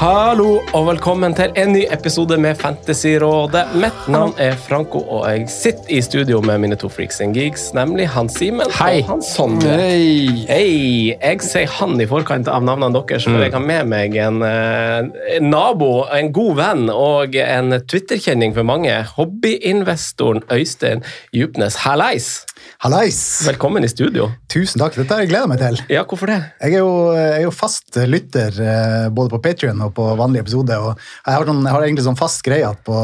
Hallo og velkommen til en ny episode med Fantasyrådet. Mitt navn er Franco, og jeg sitter i studio med mine to freaks and geeks, nemlig han Simen og han Sondre. Hei! Jeg sier han i forkant av navnene deres, for jeg har med meg en, eh, en nabo, en god venn og en Twitter-kjenning for mange. Hobbyinvestoren Øystein Djupnes. Hallais! Hallais! Velkommen i studio. Tusen takk, dette har jeg gleda meg til. Ja, hvorfor det? Jeg er jo, jeg er jo fast lytter eh, både på Patrion og på vanlige episoder. og Jeg har, sånn, jeg har egentlig sånn fast greie at på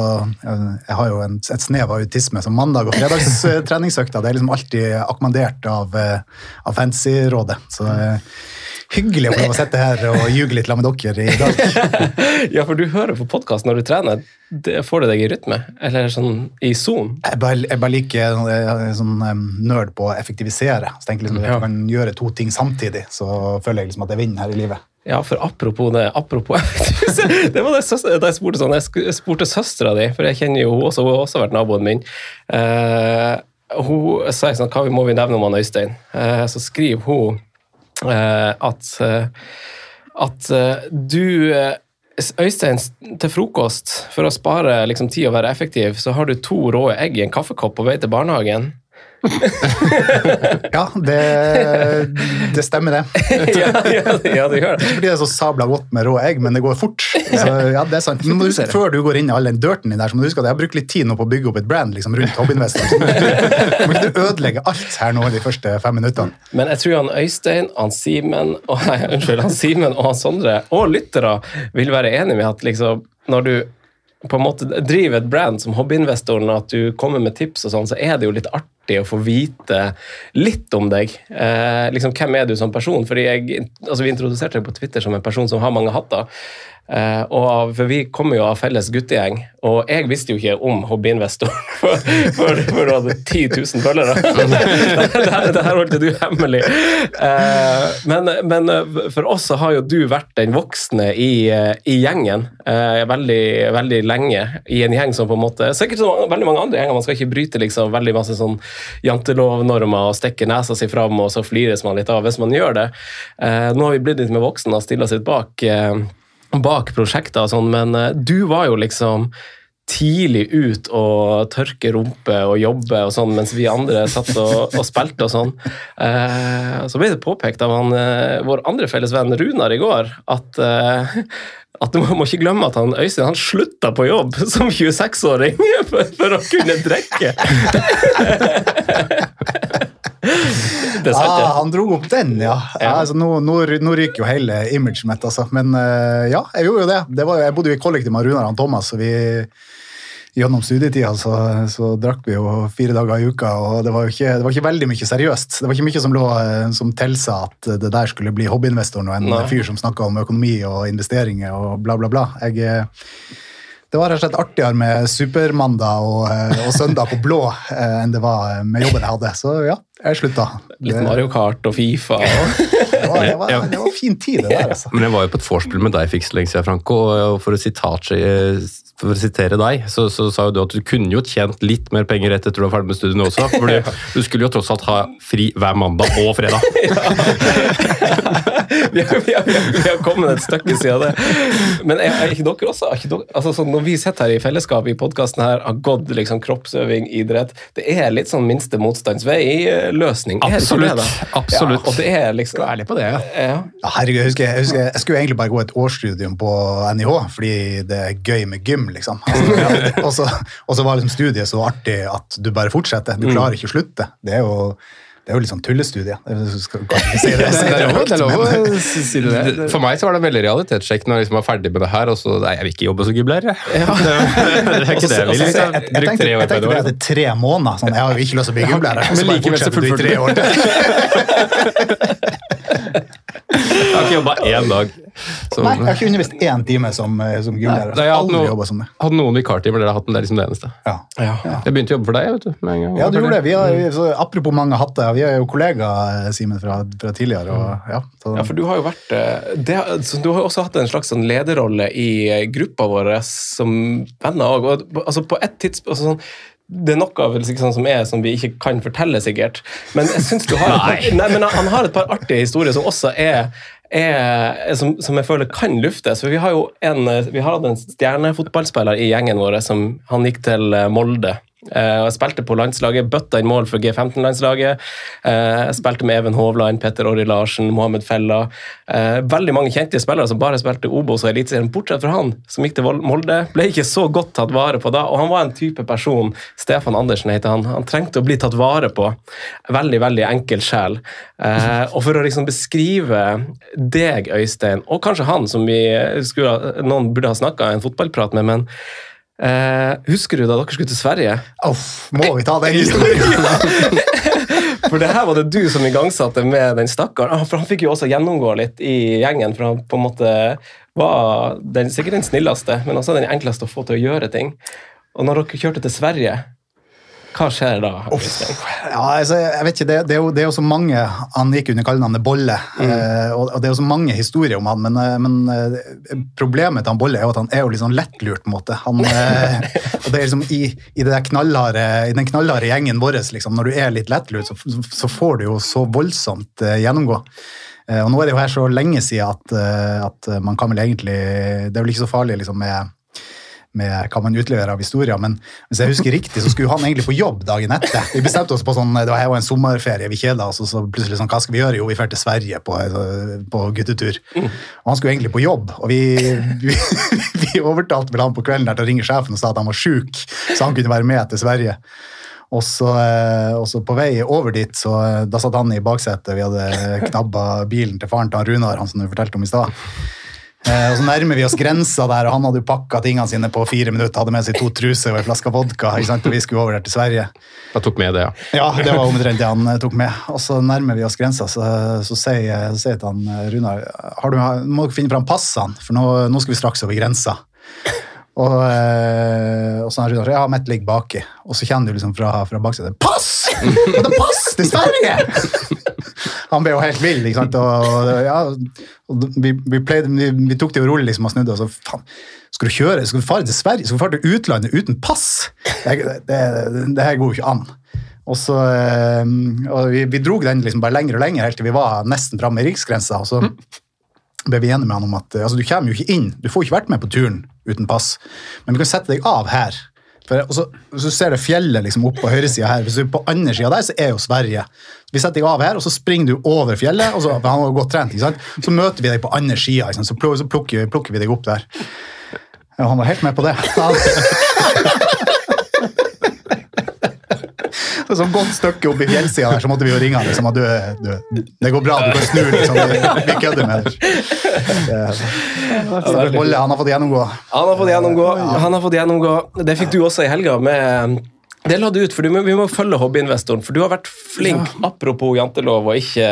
Jeg har jo en, et snev av autisme, så mandag- og fredagstreningsøkta det er liksom alltid akkommandert av, av fancy-rådet. Så eh, hyggelig å få sitte her og ljuge litt med dere i dag. Ja, for du hører på podkast når du trener. Det, får det deg i rytme? Eller sånn i Zoom? Jeg bare, jeg bare liker jeg er sånn nerd på å effektivisere. Så tenker liksom, Ja. jeg kan gjøre to ting samtidig, så føler jeg liksom at jeg vinner her i livet. Ja, for apropos det apropos, Det var det søster, da jeg spurte sånn, jeg spurte søstera di, for jeg kjenner jo henne også, hun har også vært naboen min. Uh, hun sa sånn, hva må vi nevne om han Øystein? Uh, så skriver hun eh, at, eh, at eh, du eh, Øystein, til frokost, for å spare liksom, tid og være effektiv, så har du to rå egg i en kaffekopp på vei til barnehagen. Ja, det, det stemmer, det. ja, ja, ja, det gjør det. Så blir det så sabla godt med rå egg, men det går fort. Så, ja, det er sant. Men du, før du går inn i all den dirten din der, så må du huske at jeg har brukt litt tid nå på å bygge opp et brand liksom, rundt Hobbyinvestor. Så må du må ikke du ødelegge alt her nå de første fem minuttene. Men jeg tror han Øystein, han Simen og, nei, unnskyld, han Simen og han Sondre og lyttere vil være enig med at liksom, når du på en måte driver et brand som hobbyinvestoren, at du kommer med tips og sånn, så er det jo litt artig å få vite litt om deg. Eh, liksom, hvem er du som person? Fordi jeg, altså, Vi introduserte deg på Twitter som en person som har mange hatter. Eh, og for Vi kommer jo av felles guttegjeng, og jeg visste jo ikke om hobbyinvestoren før før- før du hadde 10 000 følgere. det, her- holdt du hemmelig. Uh, men, men eh, for oss så har jo du vært den voksne i, i gjengen uh, veldig, veldig lenge. I en gjeng som på en måte Sikkert som veldig mange andre gjenger. Man skal ikke bryte liksom veldig masse sånn jantelovnormer og stikke nesa si fram, og så flires man litt av hvis man gjør det. Nå har vi blitt litt mer voksne og stiller oss litt bak. Bak prosjekter og sånn, men eh, du var jo liksom tidlig ut og tørke rumpe og jobbe og sånn, mens vi andre satt og, og spilte og sånn. Eh, så ble det påpekt av han, eh, vår andre felles venn Runar i går at eh, at du må ikke glemme at han Øystein han slutta på jobb som 26-åring for, for å kunne drikke. Det sant, Ah, han dro opp den, ja. ja altså, nå, nå, nå ryker jo hele imaget mitt, altså. Men eh, ja, jeg gjorde jo det. det var, jeg bodde jo i kollektiv med Runar og Thomas, og vi gjennom studietida så, så drakk vi jo fire dager i uka, og det var jo ikke, det var ikke veldig mye seriøst. Det var ikke mye som, lå, eh, som tilsa at det der skulle bli hobbyinvestoren og en Nei. fyr som snakka om økonomi og investeringer og bla, bla, bla. Jeg, eh, det var rett og slett artigere med supermandag og, og søndag på blå enn det var med jobben jeg hadde. Så ja, Jeg slutta. Litt Mario Kart og Fifa. Og Det var, det var, det var fin tid, det der, altså. Men jeg var jo på et vorspiel med deg fikk så lenge siden, Franco, og for å, sitat, for å sitere deg, så, så sa jo du at du kunne jo tjent litt mer penger rett etter du var ferdig med studiene også, for du, skulle jo tross alt ha fri hver mandag og fredag. vi, har, vi, har, vi, har, kommet et stykke siden det. Men er, er ikke dere også er ikke dere, altså, sånn, Når vi sitter her i fellesskap i podkasten her, har gått liksom, kroppsøving, idrett Det er litt sånn minste motstands vei-løsning. Absolutt. absolutt. Ja, og det er liksom Ærlig på det, ja. ja. Ja, herregud, jeg, husker, jeg, husker, jeg skulle egentlig bare gå et årsstudium på NIH, fordi det er gøy med gym, liksom. Altså, og, så, og så var liksom studiet så artig at du bare fortsetter. Du klarer ikke å slutte. Det er jo, det er jo litt sånn tullestudie. Skal ikke si det. Det er lov, det er lov å si si det. For meg så var det veldig realitetssjekk når jeg liksom var ferdig med det her, og så Nei, jeg vil ikke jobbe som gubler, jeg. Det, det er ikke det jeg vil. Jeg, liksom. jeg, jeg, tenkte, tre jeg tenkte det etter tre måneder. Sånn, jeg har jo ikke lyst til å bli gubler. Men likevel så fortsetter du i tre år. Jeg har ikke jobba én dag. Så, Nei, jeg har ikke undervist én time som, eh, som gymlærer. Nei, jeg har Aldri noen, som det. hadde noen vikartimer, dere har hatt den der liksom det eneste. Ja. Jeg begynte å jobbe for deg, vet du. med en gang. Ja, du gjorde det. Vi har, så, apropos mange hatter, vi er jo kollegaer, Simen, fra, fra tidligere. Og, ja, så, Ja, for du har jo vært eh, det, så Du har jo også hatt en slags sånn lederrolle i eh, gruppa vår som venner òg. Altså på et tidspunkt altså sånn, det er noe vel, sånn, som er som vi ikke kan fortelle, sikkert. Men jeg synes du har et nei, men han har et par artige historier som også er, er som, som jeg føler kan luftes. For Vi har jo en, vi har hatt en stjernefotballspiller i gjengen vår. som Han gikk til eh, Molde. Eh, jeg spilte på landslaget, bøtta inn mål for G15-landslaget. Eh, jeg spilte med Even Hovland, Petter Orri Larsen, Mohammed Fella. Eh, veldig mange kjente spillere som bare spilte Obos og Eliteserien, bortsett fra han som gikk til Molde. Ble ikke så godt tatt vare på da, og han var en type person, Stefan Andersen heter han, han trengte å bli tatt vare på. Veldig, veldig enkel sjel. Og for å liksom beskrive deg, Øystein, og kanskje han som vi skulle, noen burde ha snakka en fotballprat med, men Eh, husker du da dere skulle til Sverige? Uff, må vi ta den historien? For det her var det du som igangsatte med den stakkaren. Ah, For han fikk jo også gjennomgå litt i gjengen, for han på en måte var den, sikkert den snilleste, men også den enkleste å få til å gjøre ting. Og når dere kjørte til Sverige, hva skjer da? Ja, altså, jeg vet ikke, det, det, er jo, det er jo så mange Han gikk under kallenavnet Bolle, eh, og, det er jo så mange historier om han, men, eh, men eh, problemet til han Bolle er jo at han er jo litt sånn lettlurt, på en måte. Han, og det er liksom i, i, knallharde, i den knallharde gjengen vår, liksom, når du er litt lettlurt, så, så får du jo så voldsomt gjennomgå. Og nå er det jo her så lenge siden at, at man kan vel egentlig Det er vel ikke så farlig liksom med med hva man utleverer av historier, men hvis jeg husker riktig, så skulle han egentlig på jobb dagen etter. Vi bestemte oss på sånn, Det var var en sommerferie, vi kjeda oss, og så plutselig sånn, hva skal vi gjøre? Jo, vi drar til Sverige på, på guttetur. Og han skulle egentlig på jobb, og vi, vi, vi overtalte vel han på kvelden der til å ringe sjefen og sa at han var sjuk, så han kunne være med til Sverige. Og så, eh, på vei over dit, så eh, da satt han i baksetet, vi hadde knabba bilen til faren til han Runar, han som du fortalte om i stad. Eh, og så nærmer vi oss grensa der, og han hadde jo pakka tingene sine på fire minutter. Hadde med seg to truser og en flaske vodka. ikke sant? Og vi skulle over der til Sverige. Jeg tok med det, ja. Ja, det var omtrent det han eh, tok med. Og så nærmer vi oss grensa, så, så sier jeg til han eh, Runar har du, må dere finne fram passene, for nå, nå skal vi straks over grensa. Og, eh, og så har Runar ja, mitt ligger baki. Og så kjenner du liksom fra, fra baksiden Pass! Det er pass til Sverige! Han ble jo helt vill. ikke sant? Og, ja, og vi, vi, pleide, vi, vi tok det jo rolig liksom, og snudde. og så, faen, Skal du kjøre, skal du fare til Sverige, skal du fare til utlandet uten pass? Det, her går jo ikke an. Og så, eh, og vi, vi drog den liksom bare lenger og lenger helt til vi var nesten framme i riksgrensa. og så ble vi enige med han om at altså, du kommer jo ikke inn, du får ikke vært med på turen uten pass, men vi kan sette deg av her. For, og så, så ser du fjellet liksom opp på høyresida her. Hvis du er på andre sida der, så er jo Sverige. Vi setter deg av her, og så springer du over fjellet. og så, han var godt trent, ikke sant? Så møter vi deg på andre sida, så, plukker, plukker vi deg opp der. Ja, han var helt med på det. Så sånn godt stykke opp i fjellsida der, så måtte vi jo ringe han. Liksom, at du, du, det går bra, du kan snu, liksom. Vi, kødder med Bolle, han har fått gjennomgå. Han har fått gjennomgå. Han har fått gjennomgå. Det fikk du også i helga. med... Det la du ut, for du må, Vi må følge hobbyinvestoren. For du har vært flink, apropos jantelov, og ikke,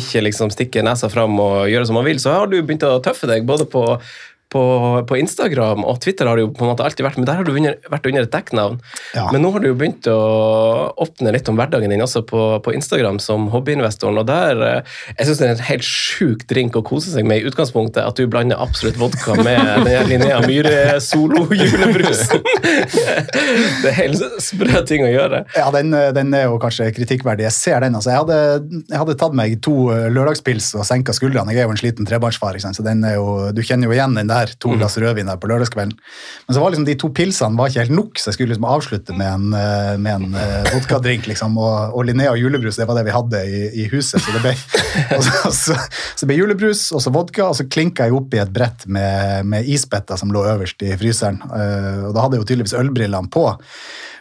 ikke liksom stikke nesa fram og gjøre som man vil. Så har du begynt å tøffe deg både på, på, på Instagram og Twitter har det jo på en måte alltid vært, men der har du under, vært under et dekknavn. Ja. Men nå har du jo begynt å åpne litt om hverdagen din også på, på Instagram som hobbyinvestoren, og der eh, Jeg syns det er en helt sjuk drink å kose seg med i utgangspunktet, at du blander absolutt vodka med den Linnea Myhre solo-julebrusen. det er helt sprø ting å gjøre. Ja, den, den er jo kanskje kritikkverdig. Jeg ser den. altså. Jeg hadde, jeg hadde tatt meg to eh, lørdagspils og senka skuldrene. Jeg er jo en sliten trebarnsfar, så den er jo, du kjenner jo igjen den der to glass rødvin der på lørdagskvelden. Men så var liksom de to pilsene var ikke helt nok, så jeg skulle liksom avslutte med en, eh, med en eh, vodkadrink. liksom, og, og Linnea julebrus, det var det vi hadde i, i huset. Så det ble, og så, så, så ble julebrus og så vodka, og så klinka jeg opp i et brett med, med isbetter som lå øverst i fryseren. Eh, og da hadde jeg jo tydeligvis ølbrillene på.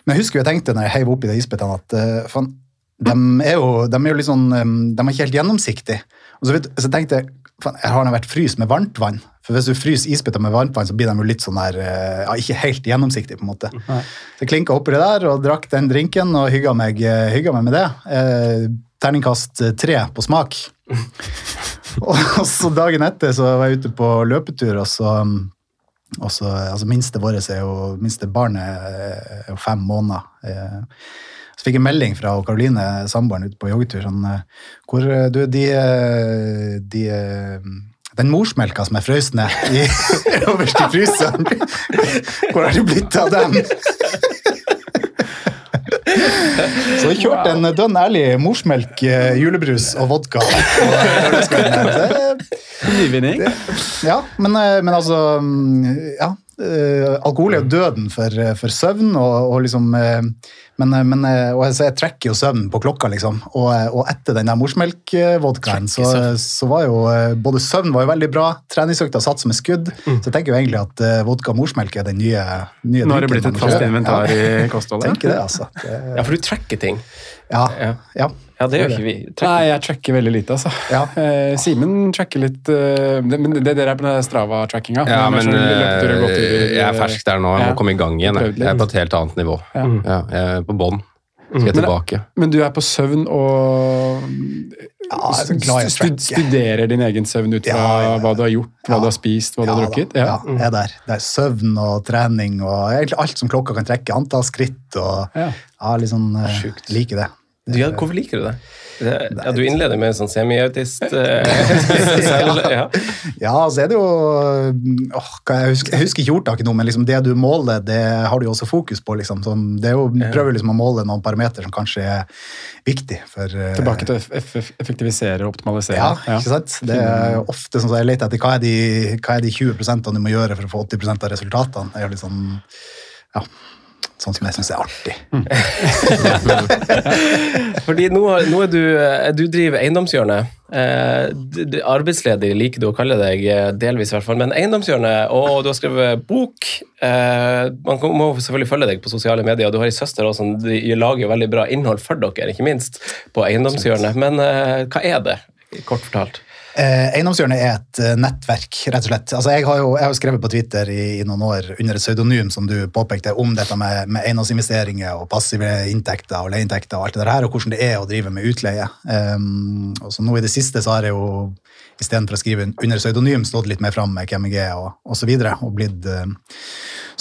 Men jeg husker jeg tenkte når jeg heiv oppi de isbitene at faen, de er jo, de er jo litt sånn, de er ikke helt gjennomsiktige. Og så, vet, så tenkte jeg faen, jeg har nå vært fryst med varmt vann. For hvis du fryser isbiter med varmt vann, så blir de jo litt sånn der, uh, ja, ikke helt gjennomsiktige. på en måte. Så jeg klinka oppi det der og drakk den drinken og hygga meg, uh, hygga meg med det. Eh, terningkast tre på smak. og så dagen etter så var jeg ute på løpetur, og så og så, altså Minste vårt er jo, minste barnet er jo fem måneder. Eh, Så fikk jeg melding fra Karoline, samboeren, ute på joggetur. Sånn, eh, hvor eh, du, de, eh, de eh, Den morsmelka som er frøst ned i, øverst i fryseren, hvor har det blitt av dem? Så jeg kjørte en dønn ærlig morsmelk, eh, julebrus og vodka. Nyvinning. ja, men, eh, men altså mm, Ja. Eh, alkohol er jo døden for, for søvn, og, og liksom uh, men, eh, men, eh, og så jeg trekker jo søvn på klokka, liksom. Og, eh, og etter den der morsmelkvodkaen, så, så var jo eh, både søvn var jo veldig bra, treningsøkta satt som et skudd, så jeg tenker jo egentlig at uh, vodka morsmelk er den nye, nye Nå har det blitt et fast inventar Ja. i kostholdet. Tenker det, altså. Det, Ja, for du tracker ting. ja, Ja, ja. Ja det gjør ikke vi. Tracker. Nei, jeg tracker veldig lite, altså. Ja. Eh, Simen tracker litt eh, det, Men det dere er på den Strava-trackinga? Ja, men sånn eh, jeg er fersk der nå. Jeg må komme i gang igjen. Jeg Jeg er på et helt annet nivå. Ja. Ja, jeg er på bånn. Skal jeg Men- tilbake. Men du er på søvn og Ja, er studerer din egen søvn ut fra Ja, ja, ja. hva du har gjort, hva Ja. du har spist, hva du har drukket? Ja, jeg er der. Det er søvn og trening og egentlig alt som klokka kan trekke. Antall skritt og Ja. ja, eh, Sjukt. Liker det. Ja, hvorfor liker du det? det ja, du innleder med en sånn semiautist eh. Ja. Ja, så er det jo åh, hva jeg, husker, jeg husker ikke ordtaket nå, men liksom det du måler, det har du jo også fokus på. Liksom. Sånn, det er jo, prøver liksom å måle noen parametere som kanskje er viktig for uh, Tilbake til å eff- eff- effektivisere og optimalisere. Ja, ikke sant? Det er ofte sånn som jeg leter etter hva er de, hva er de 20% du må gjøre for å få 80% av resultatene. Det er jo litt sånn, ja, sånn som jeg syns er artig. Fordi nå, nå er du, eh, du driver eiendomshjørnet. Eh, arbeidsledig liker du å kalle deg, eh, delvis i hvert fall, men eiendomshjørnet, og du har skrevet bok. Eh, man må selvfølgelig følge deg på sosiale medier, og du har ei søster også, som de lager veldig bra innhold for dere, ikke minst, på eiendomshjørnet. Men eh, hva er det, kort fortalt? Eh, Eiendomshjørnet er et eh, nettverk, rett og slett. Altså, jeg har jo jeg har skrevet på Twitter i, i noen år under et pseudonym, som du påpekte, om dette med, med eiendomsinvesteringer og passive inntekter og leieinntekter og alt det der her, og hvordan det er å drive med utleie. Um, og så nå i det siste så har jeg jo istedenfor å skrive under pseudonym stått litt mer fram med hvem jeg er og, og så videre, og blitt uh,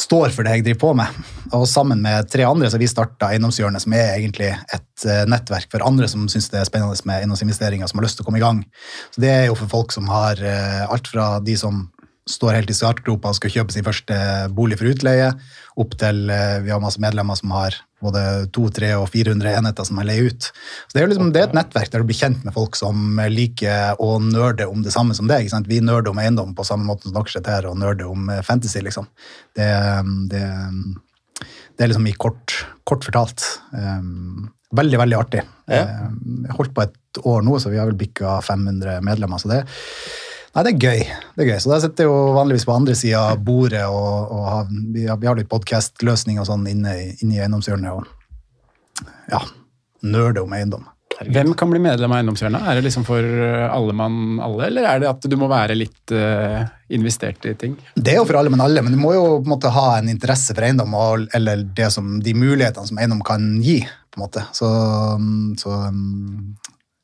står for det jeg driver på med. Og sammen med tre andre så har vi starta Eiendomshjørnet, som er egentlig et uh, nettverk for andre som syns det er spennende med eiendomsinvesteringer, som har lyst til å komme i gang. Så det er jo for folk som har uh, alt fra de som står helt i startgropa og skal kjøpe sin første bolig for utleie, opp til vi har masse medlemmer som har både 200, 300 og 400 enheter som jeg leier ut. Så det er jo liksom, det er et nettverk der du blir kjent med folk som liker å nerde om det samme som deg. Ikke sant? Vi nerder om eiendom på samme måte som dere sitter her og nerder om eh, fantasy. liksom. Det, det, det er liksom i kort, kort fortalt. Um, veldig, veldig artig. Ja. Jeg har holdt på et år nå, så vi har vel bikka 500 medlemmer. så det Nei, det er gøy. det er gøy. Så da sitter jeg jo vanligvis på andre sida av bordet, og, og har, vi, har, vi har litt podkastløsning og sånn inne, inne i eiendomshjørnet. Og ja, nerder om eiendom. Hvem kan bli medlem av Eiendomshjørnet? Er det liksom for alle mann alle, eller er det at du må være litt uh, investert i ting? Det er jo for alle, mann alle, men du må jo på en måte ha en interesse for eiendom, og, eller det som, de mulighetene som eiendom kan gi. på en måte. Så, så um,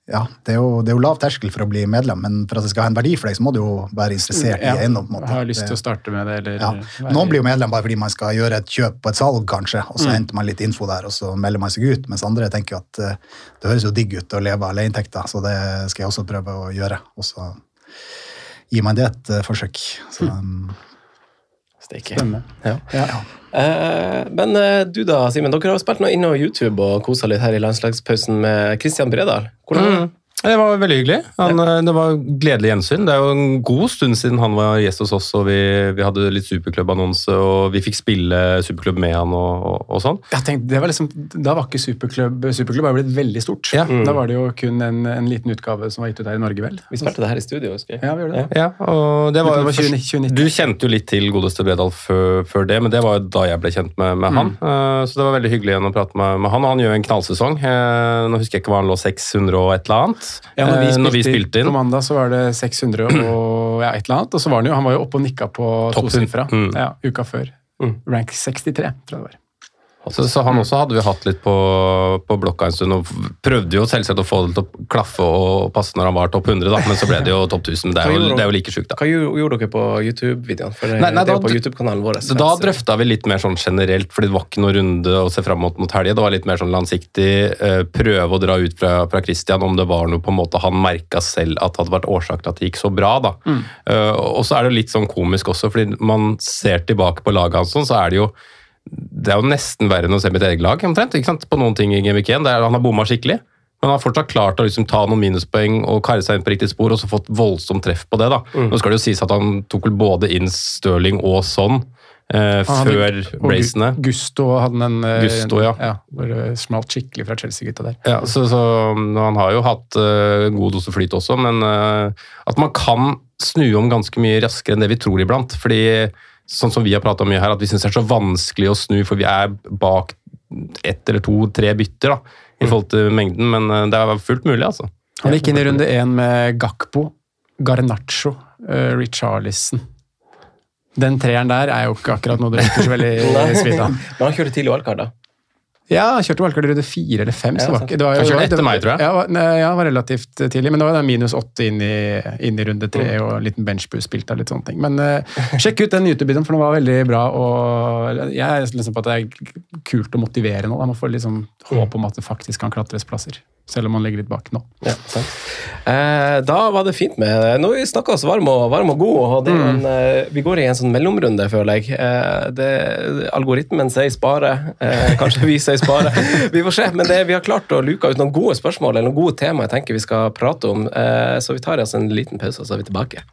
ja, det er, jo, det er jo lav terskel for å bli medlem, men for at det skal ha en verdi for deg, så må du jo være interessert Ja, i eiendom. på en måte. Har lyst til å starte med det, eller ja. Noen blir jo medlem bare fordi man skal gjøre et kjøp på et salg, kanskje, og så Mm. henter man litt info der, og så melder man seg ut. Mens andre tenker at eh, det høres jo digg ut å leve av leieinntekter, så det skal jeg også prøve å gjøre. Og så gir man det et eh, forsøk. Så, um, Spennende. Ja. Ja. Eh, men eh, du da, Simen. Dere har spilt nå innom YouTube og kosa litt her i landslagspausen med Christian Bredal. Hvordan? Mm. Det var veldig hyggelig. Han, eh, Det var gledelig gjensyn. Det er jo en god stund siden han var gjest hos oss, og vi, vi hadde litt superklubbannonse, og vi fikk spille superklubb med han og, og, og sånn. Jeg tenkte, det var liksom, da var ikke superklubb Superklubb har blitt veldig stort. Ja. Da var det jo kun en, en liten utgave som var gitt ut her i Norge, vel? Vi spilte det her i studio, husker jeg. Ja, vi gjorde det. Ja, og det var, Det var først- 2019. Du kjente jo litt til godeste Bredal før, før det, men det var jo da jeg ble kjent med, med han. Mm. Så det var veldig hyggelig igjen å prate med, med han, og han gjør en knallsesong. Eh, Nå husker jeg ikke hva han lå 600 og et eller annet. Ja, når vi, eh, spilte, når vi spilte inn. På mandag så var det 600 og ja, et eller annet, og så var han jo, han var jo oppe og nikka på Toppen. tosifra Mm. ja, uka før. Rank 63, tror jeg det var. Så, så han også hadde vi hatt litt på, på blokka en stund, og prøvde jo selvsagt å få det til å klaffe og passe når han var topp 100, da, men så ble det jo topp 1000. Det er jo, det er jo like sjukt, da. Hva gjorde, dere på YouTube-videoen? For Nei, nei, det er da- på YouTube-kanalen vår. Så da drøfta vi litt mer sånn generelt, fordi det var ikke noe runde å se fram mot mot helga. Det var litt mer sånn langsiktig. eh, Prøve å dra ut fra, fra Christian om det var noe på en måte han merka selv at hadde vært årsak til at det gikk så bra. da. Eh, Og så er det jo litt sånn komisk også, fordi man ser tilbake på laget hans, sånn, så er det jo det er jo nesten verre enn å se mitt eget lag, omtrent. ikke sant? På noen ting i Game Week 1. Det er, han har bomma skikkelig. Men han har fortsatt klart å liksom ta noen minuspoeng og karre seg inn på riktig spor, og så fått voldsomt treff på det. da. Nå skal det jo sies at han tok vel både inn Stirling og sånn eh, før racene. Gusto hadde en eh, Gusto, ja. Hvor det smalt skikkelig fra Chelsea-gutta der. Ja, så, så Han har jo hatt eh, god dose flyt også, men eh, at man kan snu om ganske mye raskere enn det vi tror iblant. fordi sånn som vi har prata mye her, at vi syns det er så vanskelig å snu, for vi er bak ett eller to-tre bytter da, i forhold til mengden, men eh, det er fullt mulig, altså. Han gikk inn i runde én med Gakpo, Garnaccio, uh, Richarlison. Den treeren der er jo ikke akkurat noe du rekker så veldig svidd av. Men han kjørte tidlig wildcard, da. Ja, han kjørte valgkart i runde fire eller fem. Ja, det var det var, kjørte etter meg, tror jeg. Ja, var- ja, var relativt tidlig, men det var det minus åtte inn i, inn i runde tre Mm. og en liten benchboost spilt av litt sånne ting. Men uh, sjekk ut den YouTube-videoen, for den var veldig bra. og Jeg er liksom på at det er kult å motivere nå. da. Man får liksom håp om at det faktisk kan klatres plasser, selv om man ligger litt bak nå. Ja. Eh, da var det fint med Nå har vi snakka oss varm og, varm og god, og er en, eh, vi går i en sånn mellomrunde, føler jeg. Eh, det, algoritmen sier spare, eh, kanskje vi sier spare. Vi får se, men det, vi har klart å luke ut noen gode spørsmål eller noen gode tema jeg tenker vi skal prate om, eh, så vi tar oss en liten pause, og så er vi tilbake.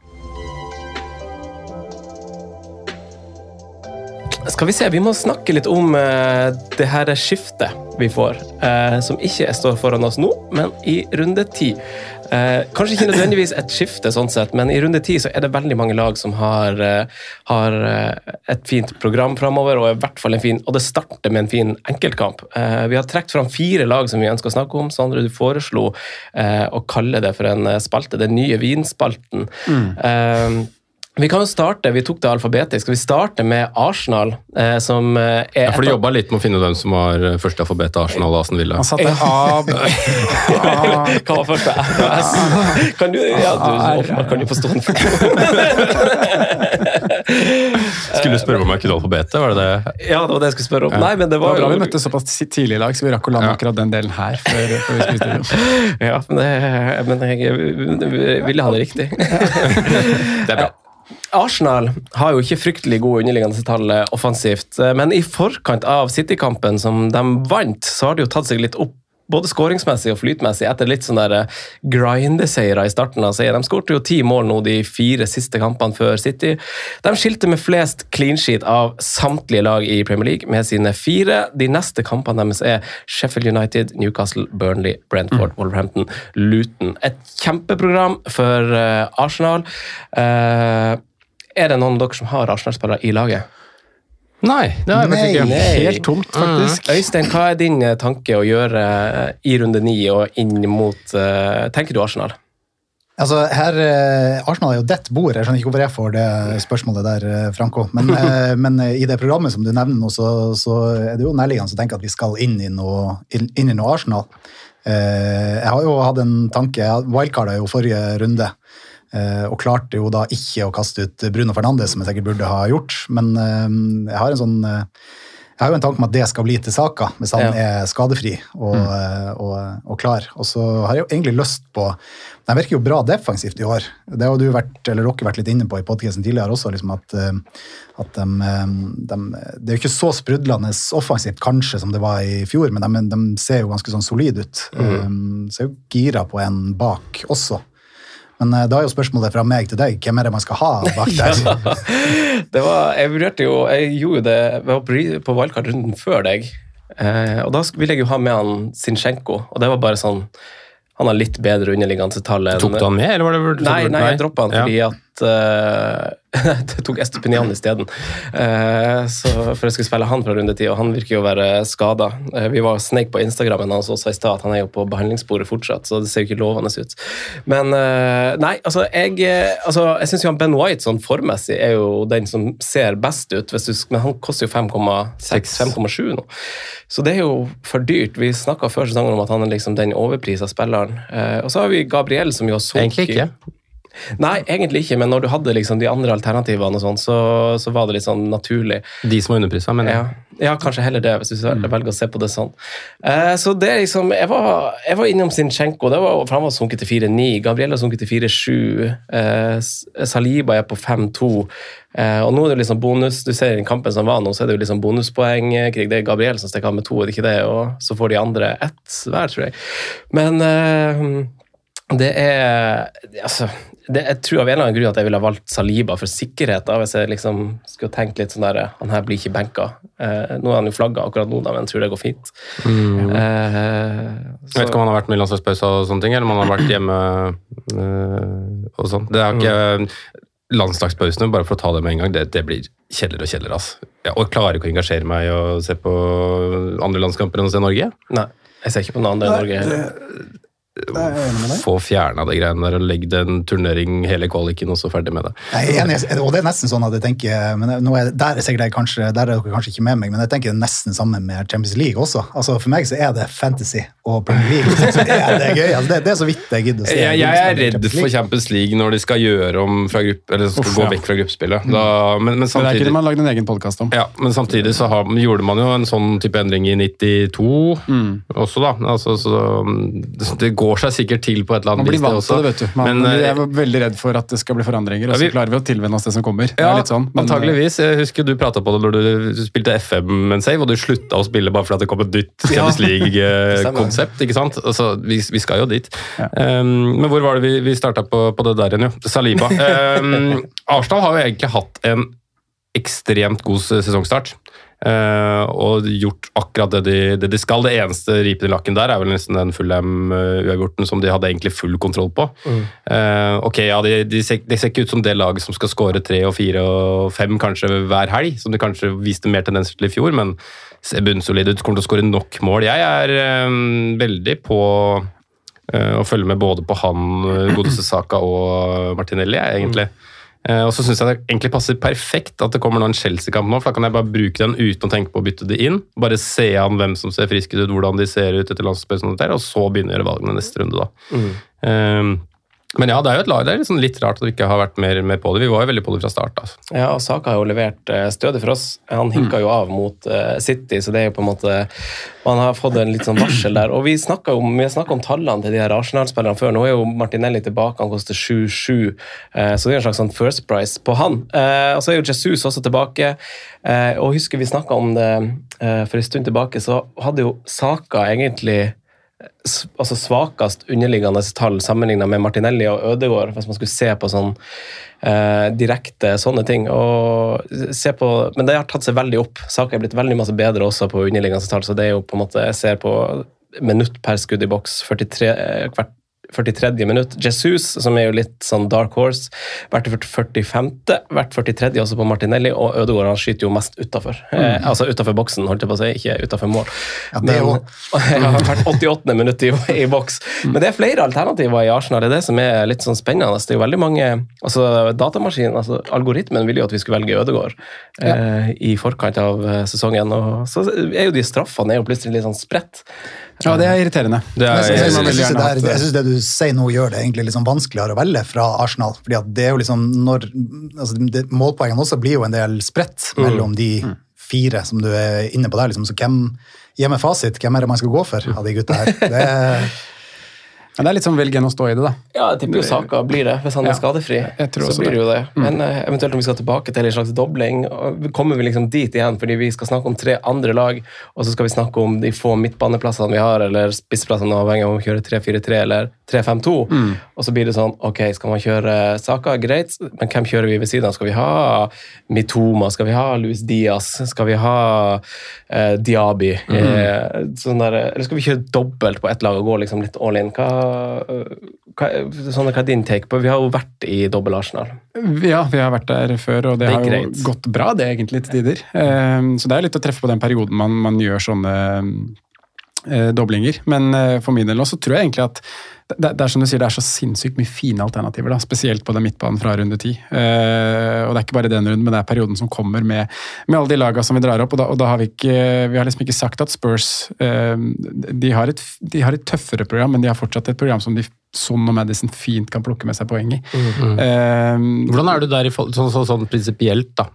Skal vi se, vi må snakke litt om eh, det her skiftet vi får, eh, som ikke står foran oss nå, men i runde ti. Eh, kanskje ikke nødvendigvis et skifte, sånn sett, men i runde ti så er det veldig mange lag som har, eh, har eh, et fint program framover, og i hvert fall en fin, og det starter med en fin enkeltkamp. Eh, vi har trukket fram fire lag som vi ønsker å snakke om. Sondre, du foreslo eh, å kalle det for en eh, spalte, den nye vinspalten. Eh, vi kan jo starte, vi tok det alfabetisk. Vi starter med Arsenal, eh, som eh, er Ja, for du jobba litt med å finne hvem som var eh, første alfabet av Arsenal og Aston Villa. Han satte A, B, A Hva var første S? Kan du, ja, du, åpenbart kan du på stående Skulle du spørre om jeg kunne alfabetet, var det det? Ja, det var det jeg skulle spørre om. Nei, men det Det var var bra vi jo møttes såpass tidlig i lag, så vi rakk å lande Ja. akkurat den delen her. før, før vi spiste. Ja, men, det, men jeg ville ha det riktig. Det er bra. Arsenal har jo ikke fryktelig gode underliggende tall eh, offensivt, eh, men i forkant av City-kampen som de vant, så har de jo tatt seg litt opp både skåringsmessig og flytmessig etter litt sånne eh, grindeseiere i starten av serien. De skårte jo ti mål nå de fire siste kampene før City. De skilte med flest clean sheet av samtlige lag i Premier League med sine fire. De neste kampene deres er Sheffield United, Newcastle, Burnley, Brentford, Wolverhampton, Luton. Et kjempeprogram for Arsenal. Eh, er det noen av dere som har Arsenal-spillere i laget? Nei, det er faktisk ikke. Nei. Helt tomt, faktisk. Øystein, hva er din eh, tanke å gjøre eh, i runde ni og inn mot eh, Tenker du Arsenal? Altså, her, Arsenal er jo dett bord. Jeg skjønner ikke hvorfor jeg får det spørsmålet der, Franco. Men, men i det programmet som du nevner nå, så, så er det jo nærliggende å tenke at vi skal inn i noe, inn, inn i noe Arsenal. Eh, jeg har jo hatt en tanke, Wildcard er jo forrige runde. Eh, Og klarte jo da ikke å kaste ut Bruno Fernandes, som jeg sikkert burde ha gjort. Men eh, jeg har en sånn eh, jeg har jo en tanke om at det skal bli til saka, hvis han Ja. er skadefri og, mm. og, og klar. Og så har jeg jo egentlig lyst på Den virker jo bra defensivt i år. Det har du vært, eller dere vært litt inne på i podkasten tidligere også, liksom at, at de, de, Det er jo ikke så sprudlende offensivt kanskje som det var i fjor, men de, de ser jo ganske sånn solide ut. Mm. Så er jo gira på en bak også. Men eh, da er jo spørsmålet fra meg til deg, hvem er det man skal ha bak der? Det var, jeg vurderte jo Jeg gjorde jo det jeg på valgkartrunden før deg. Eh, og da ville jeg jo ha med han Sinchenko, og det var bare sånn Han har litt bedre underliggende tall enn Tok du han med, eller var det Nei, nei, jeg droppa han Ja. fordi at eh, Jeg tok Estepinian isteden. Uh, for jeg skulle spille han fra rundetid, og han virker jo å være skada. vi var sneik på Instagrammen hans også i stad, at han er jo på behandlingsbordet fortsatt, så det ser jo ikke lovende ut. Men eh, nei, altså jeg, eh, altså, jeg syns jo han Ben White sånn formessig er jo den som ser best ut, du, men han koster jo 5,6-5,7 nå. Så det er jo for dyrt. Vi snakka før sesongen om at han er liksom den overprisa spilleren. Eh, og så har vi Gabriel, som jo har sunket Egentlig ikke. Nei, egentlig ikke, men når du hadde liksom de andre alternativene, og sånn, så, så var det litt sånn naturlig. De som var underprisa, men Ja, ja kanskje heller det, hvis du velger å se på det sånn. Eh, så det er liksom, Jeg var, jeg var innom Sinchenko, det var, for han var sunket til 4-9. Gabriel har sunket til 4-7. Eh, Saliba er på 5-2. Eh, og nå er det liksom bonus, Du ser i kampen som var nå, så er det jo liksom bonuspoengkrig. Det er Gabriel som stikker av med to, er det ikke det? Og så får de andre ett hver, tror jeg. Men eh, det er altså, det, Jeg tror av en eller annen grunn at jeg ville ha valgt Saliba for sikkerhet. da, Hvis jeg liksom skulle tenkt litt sånn der Han her blir ikke benka. Eh, nå er han jo flagga akkurat nå, da, men jeg tror det går fint. Mm. Eh, Jeg vet ikke om han har vært med i landslagspause og sånne ting, eller om han har vært hjemme øh, og sånn. Det er ikke Landslagspausene, bare for å ta det med en gang, det, det blir kjeller og kjeller. Altså. Jeg og klarer ikke å engasjere meg i å se på andre landskamper enn å se Norge. Nei, jeg ser ikke på noen andre enn Norge heller. Få fjerna det greiene der og legg den turnering hele kvaliken, og så ferdig med det. Jeg er enig, og det er nesten sånn at jeg tenker men nå er, Der er sikkert jeg kanskje, der er dere kanskje ikke med meg, men jeg tenker det er nesten sammen med Champions League også. Altså For meg så er det fantasy og Premier League. Så er det gøy. Altså, det, det er så vidt jeg gidder å se. Jeg, jeg er redd Champions for Champions League når de skal gjøre om fra gruppe, eller skal Uff, gå ja. vekk fra gruppespillet. Da, men, men Det samtidig det man lagd en egen podkast om. Ja, men samtidig så har, gjorde man jo en sånn type endring i 92 Mm. også, da. Altså, så, det, det går seg sikkert til på et eller Man blir vant til det, vet du. Man, Men, eh, jeg var veldig redd for at det skal bli forandringer, og så klarer vi å tilvenne oss det som kommer. Ja, er sånn, men- antageligvis. Jeg husker du prata på det når du spilte FM en save, og du slutta å spille bare fordi det kom et nytt Ja. Champions League-konsept. ikke sant? Altså, vi, vi skal jo dit. Um, men hvor var det vi, vi starta på, på det der igjen, jo? Saliba. Um, Arsenal har jo egentlig hatt en ekstremt god sesongstart. Eh, og gjort akkurat det de, det de skal. Det eneste ripen i lakken der er vel nesten den Fulham-uavgjorten som de hadde egentlig full kontroll på. Eh, ok, ja, de, de, ser, de ser ikke ut som det laget som skal skåre tre og fire og fem kanskje hver helg, som de kanskje viste mer tendenser til i fjor, men ser bunnsolide ut, kommer til å skåre nok mål. Jeg er eh, veldig på eh, å følge med både på han, eh, godeste Saka og Martinelli, jeg, egentlig. Eh, og så syns jeg det egentlig passer perfekt at det kommer nå en Chelsea-kamp nå, for da kan jeg bare bruke den uten å tenke på å bytte det inn. Bare se an hvem som ser friske ut, hvordan de ser ut etter landslagspausen, og så begynne å gjøre valgene neste runde, da. Eh, men ja, det er jo et lag. Det er liksom litt rart at vi ikke har vært mer med på det. Vi var jo veldig på det fra start. Altså. Ja, og Saka har jo levert eh, stødig for oss. Han hinka jo av mot eh, City, så det er jo på en måte Man har fått en litt sånn varsel der. Og Vi snakket om, snakka om tallene til de her Arsenal-spillerne før. Nå er jo Martinelli tilbake, han koster 7-7, eh, så det er en slags sånn first price på han. Og så er jo Jesus også tilbake. Og husker vi snakka om det for en stund tilbake, så hadde jo Saka egentlig altså svakest underliggende tall sammenlignet med Martinelli og Ødegaard, hvis man skulle se på sånn eh, direkte sånne ting. På, men det har tatt seg veldig opp. Saka er blitt veldig masse bedre også på underliggende tall, så det er jo på en måte Jeg ser på minutt per skudd i boks 43, eh, hvert 43. minutt. Jesus, som er jo litt sånn dark horse, vært i 45., vært 43. også på Martinelli, og Ødegaard han skyter jo mest utafor. Eh, altså utafor boksen, holdt jeg på å si, ikke utafor mål. Ja, det Men- ja, hvert 88. minutt i, i boks. Men det er flere alternativer i Arsenal, det er det som er litt sånn spennende. Det er jo veldig mange, altså Datamaskinen, altså algoritmen ville jo at vi skulle velge Ødegaard eh, i forkant av eh, sesongen, og så er jo de straffene er jo plutselig litt sånn spredt. Ja, det er irriterende. Det er, jeg synes det jeg synes det du sier nå gjør det egentlig sånn vanskeligere å velge fra Arsenal. fordi at det er jo liksom når, altså det, Målpoengene også blir jo en del spredt mellom de fire som du er inne på der. liksom, så hvem gir meg fasit. Hvem er det man skal gå for av de gutta her? Det er, Men det er litt sånn velgen å stå i det, da. Ja, jeg tipper jo Saka blir det, hvis han Ja, er skadefri. jeg tror så blir det jo det. Men eh, eventuelt om vi skal tilbake til en slags dobling, kommer vi liksom dit igjen fordi vi skal snakke om tre andre lag, og så skal vi snakke om de få midtbaneplassene vi har, eller spissplassene avhengig av om vi kjører 3-4-3 eller 3-5-2. Og så blir det sånn, ok, skal man kjøre Saka, greit, men hvem kjører vi ved siden av? Skal vi ha Mitoma? Skal vi ha Luis Diaz? Skal vi ha eh, Diaby? Eh, sånn der, eller skal vi kjøre dobbelt på ett lag og gå liksom litt all in? Hva, hva, sånn, hva er din take på Vi har jo vært i dobbel Arsenal. Ja, vi har vært der før, og det, Det har jo greit. gått bra, det egentlig, til tider. Eh, Så det er litt å treffe på den perioden man, man gjør sånne eh, doblinger. Men eh, for min del nå så tror jeg egentlig at det, det er som du sier, det er så sinnssykt mye fine alternativer, da, spesielt på den midtbanen fra runde ti. Eh, og det er ikke bare den runden, men det er perioden som kommer med, med alle de lagene som vi drar opp. Og da, og da har vi ikke Vi har liksom ikke sagt at Spurs uh, de, har et, de har et tøffere program, men de har fortsatt et program som de Son og Madison fint kan plukke med seg poeng i. Eh, hvordan er du der i forhold- sånn, sånn, sånn prinsipielt, da?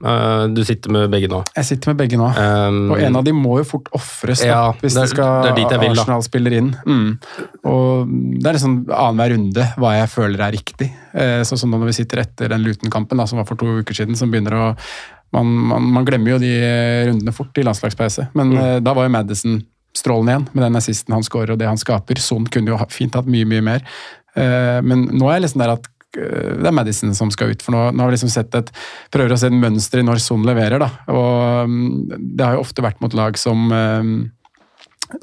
Du sitter med begge nå. Jeg sitter med begge nå. Um, Og en av de må jo fort ofres Ja, hvis det skal det er dit jeg vil, da. Arsenal spiller inn. Mm. Og det er liksom annenhver runde hva jeg føler er riktig. Eh, Sånn som når vi sitter etter den Luton-kampen som var for to uker siden, som begynner å man, man, man glemmer jo de eh, rundene fort i landslagspause, men Mm. eh, da var jo Madison strålende igjen med den assisten han skårer og det han skaper. Son kunne jo fint hatt mye, mye mer. Eh, Men nå er jeg liksom der at det er Madison som skal ut. For nå, nå har vi liksom sett et, prøver å se et mønster i når Son leverer. da, og mm, Det har jo ofte vært mot lag som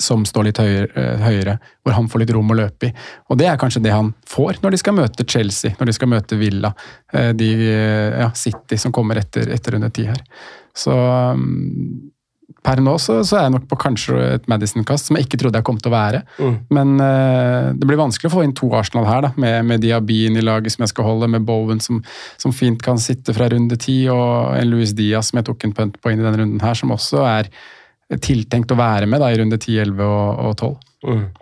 som står litt høyere, eh, høyere, hvor han får litt rom å løpe i. Og det er kanskje det han får når de skal møte Chelsea, når de skal møte Villa, eh, de, eh, ja, City som kommer etter, etter runde ti her. Så mm, per nå så, så er jeg nok på kanskje et Madison-kast, som jeg ikke trodde jeg kom til å være. Men uh, det blir vanskelig å få inn to Arsenal her, da, med, med Diabin i laget som jeg skal holde, med Bowen som, som fint kan sitte fra runde ti, og en Louis Diaz som jeg tok en punt på inn i denne runden her, som også er tiltenkt å være med da, i runde 10, 11 og, og 12. Mm. mm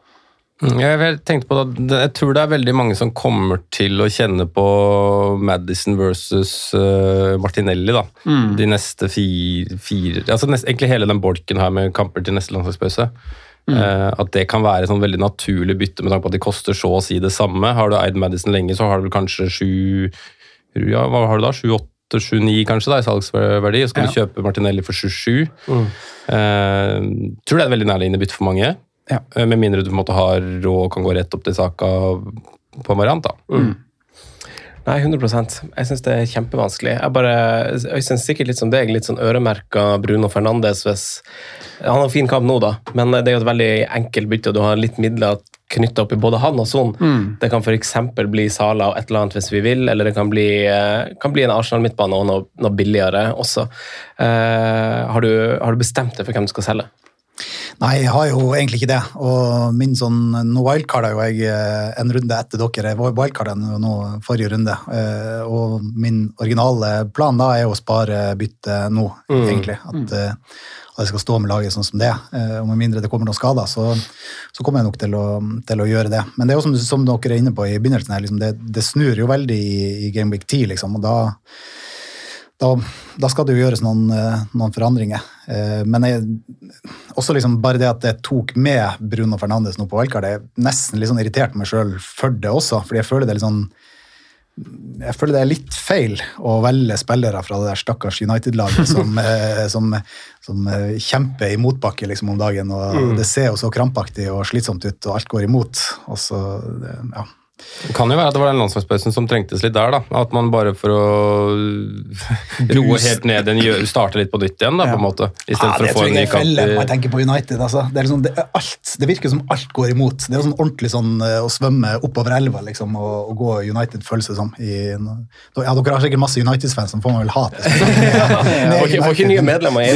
jeg tenkte på det, jeg tror det er veldig mange som kommer til å kjenne på Madison versus eh, Martinelli da. Mm. de neste fire, fire altså nest, Egentlig hele den bolken her med kamper til neste landslagspause. Mm. Eh, at det kan være sånn veldig naturlig bytte med tanke på at de koster så å si det samme. Har du eid Madison lenge, så har du kanskje sju ja, hva har du da? Sju-åtte 8-7-9 kanskje da, i salgsverdi, og så kan ja. du kjøpe Martinelli for 27. Mm. Eh, tror det er et veldig nærliggende bytte for mange. Ja. Eh, med mindre du på en måte har råd og kan gå rett opp til saka på Marant. da. Mm. mm. Nei, 100 Jeg syns det er kjempevanskelig. Jeg bare, jeg synes sikkert litt som deg, litt sånn øremerka Bruno Fernandes hvis Han har fin kamp nå, da, men det er jo et veldig enkelt bytte. Du har litt midler knytta opp i både han og Son. Mm. Det kan f.eks. bli Sala og et eller annet hvis vi vil, eller det kan bli, eh, kan bli en Arsenal-midtbane og noe, noe billigere også. Eh, har, du, har du bestemt deg for hvem du skal selge? Nei, jeg har jo egentlig ikke det. Og min sånn Nå wildcarda jo jeg eh, en runde etter dere. Jeg var wildcarda nå forrige runde. eh, Og min originale plan da er å spare bytte nå, Mm. egentlig. At, eh, at jeg skal stå med laget sånn som det. Eh, Og med mindre det kommer noen skader, så, så kommer jeg nok til å, til å gjøre det. Men det er jo som, som dere er inne på i begynnelsen her, liksom, det, det snur jo veldig i, i Game Week 10, liksom. Og da da, da skal det jo gjøres noen, eh, noen forandringer. Eh, Men jeg, også liksom bare det at jeg tok med Bruno Fernandes nå på jeg er nesten litt sånn irritert meg sjøl for det også. fordi jeg føler det er litt sånn jeg føler det er litt feil å velge spillere fra det der stakkars United-laget som, eh, som, som eh, kjemper i motbakke liksom, om dagen. og Mm. Det ser jo så krampaktig og slitsomt ut, og alt går imot. og så, ja. Det kan jo være at det var den landslagspausen som trengtes litt der. da. At man bare for å roe helt ned igjen, starte litt på nytt igjen, da, på en måte. I stedet Ja, for å få tror en jeg ny er felle når jeg tenker på United. Altså. Det, er liksom, det, er alt, det virker som alt går imot. Det er sånn ordentlig sånn eh, å svømme oppover elva liksom, og, og gå United, føles det som. I, ja, dere har sikkert masse United-fans som får meg vel hate. Får ikke, nye medlemmer i.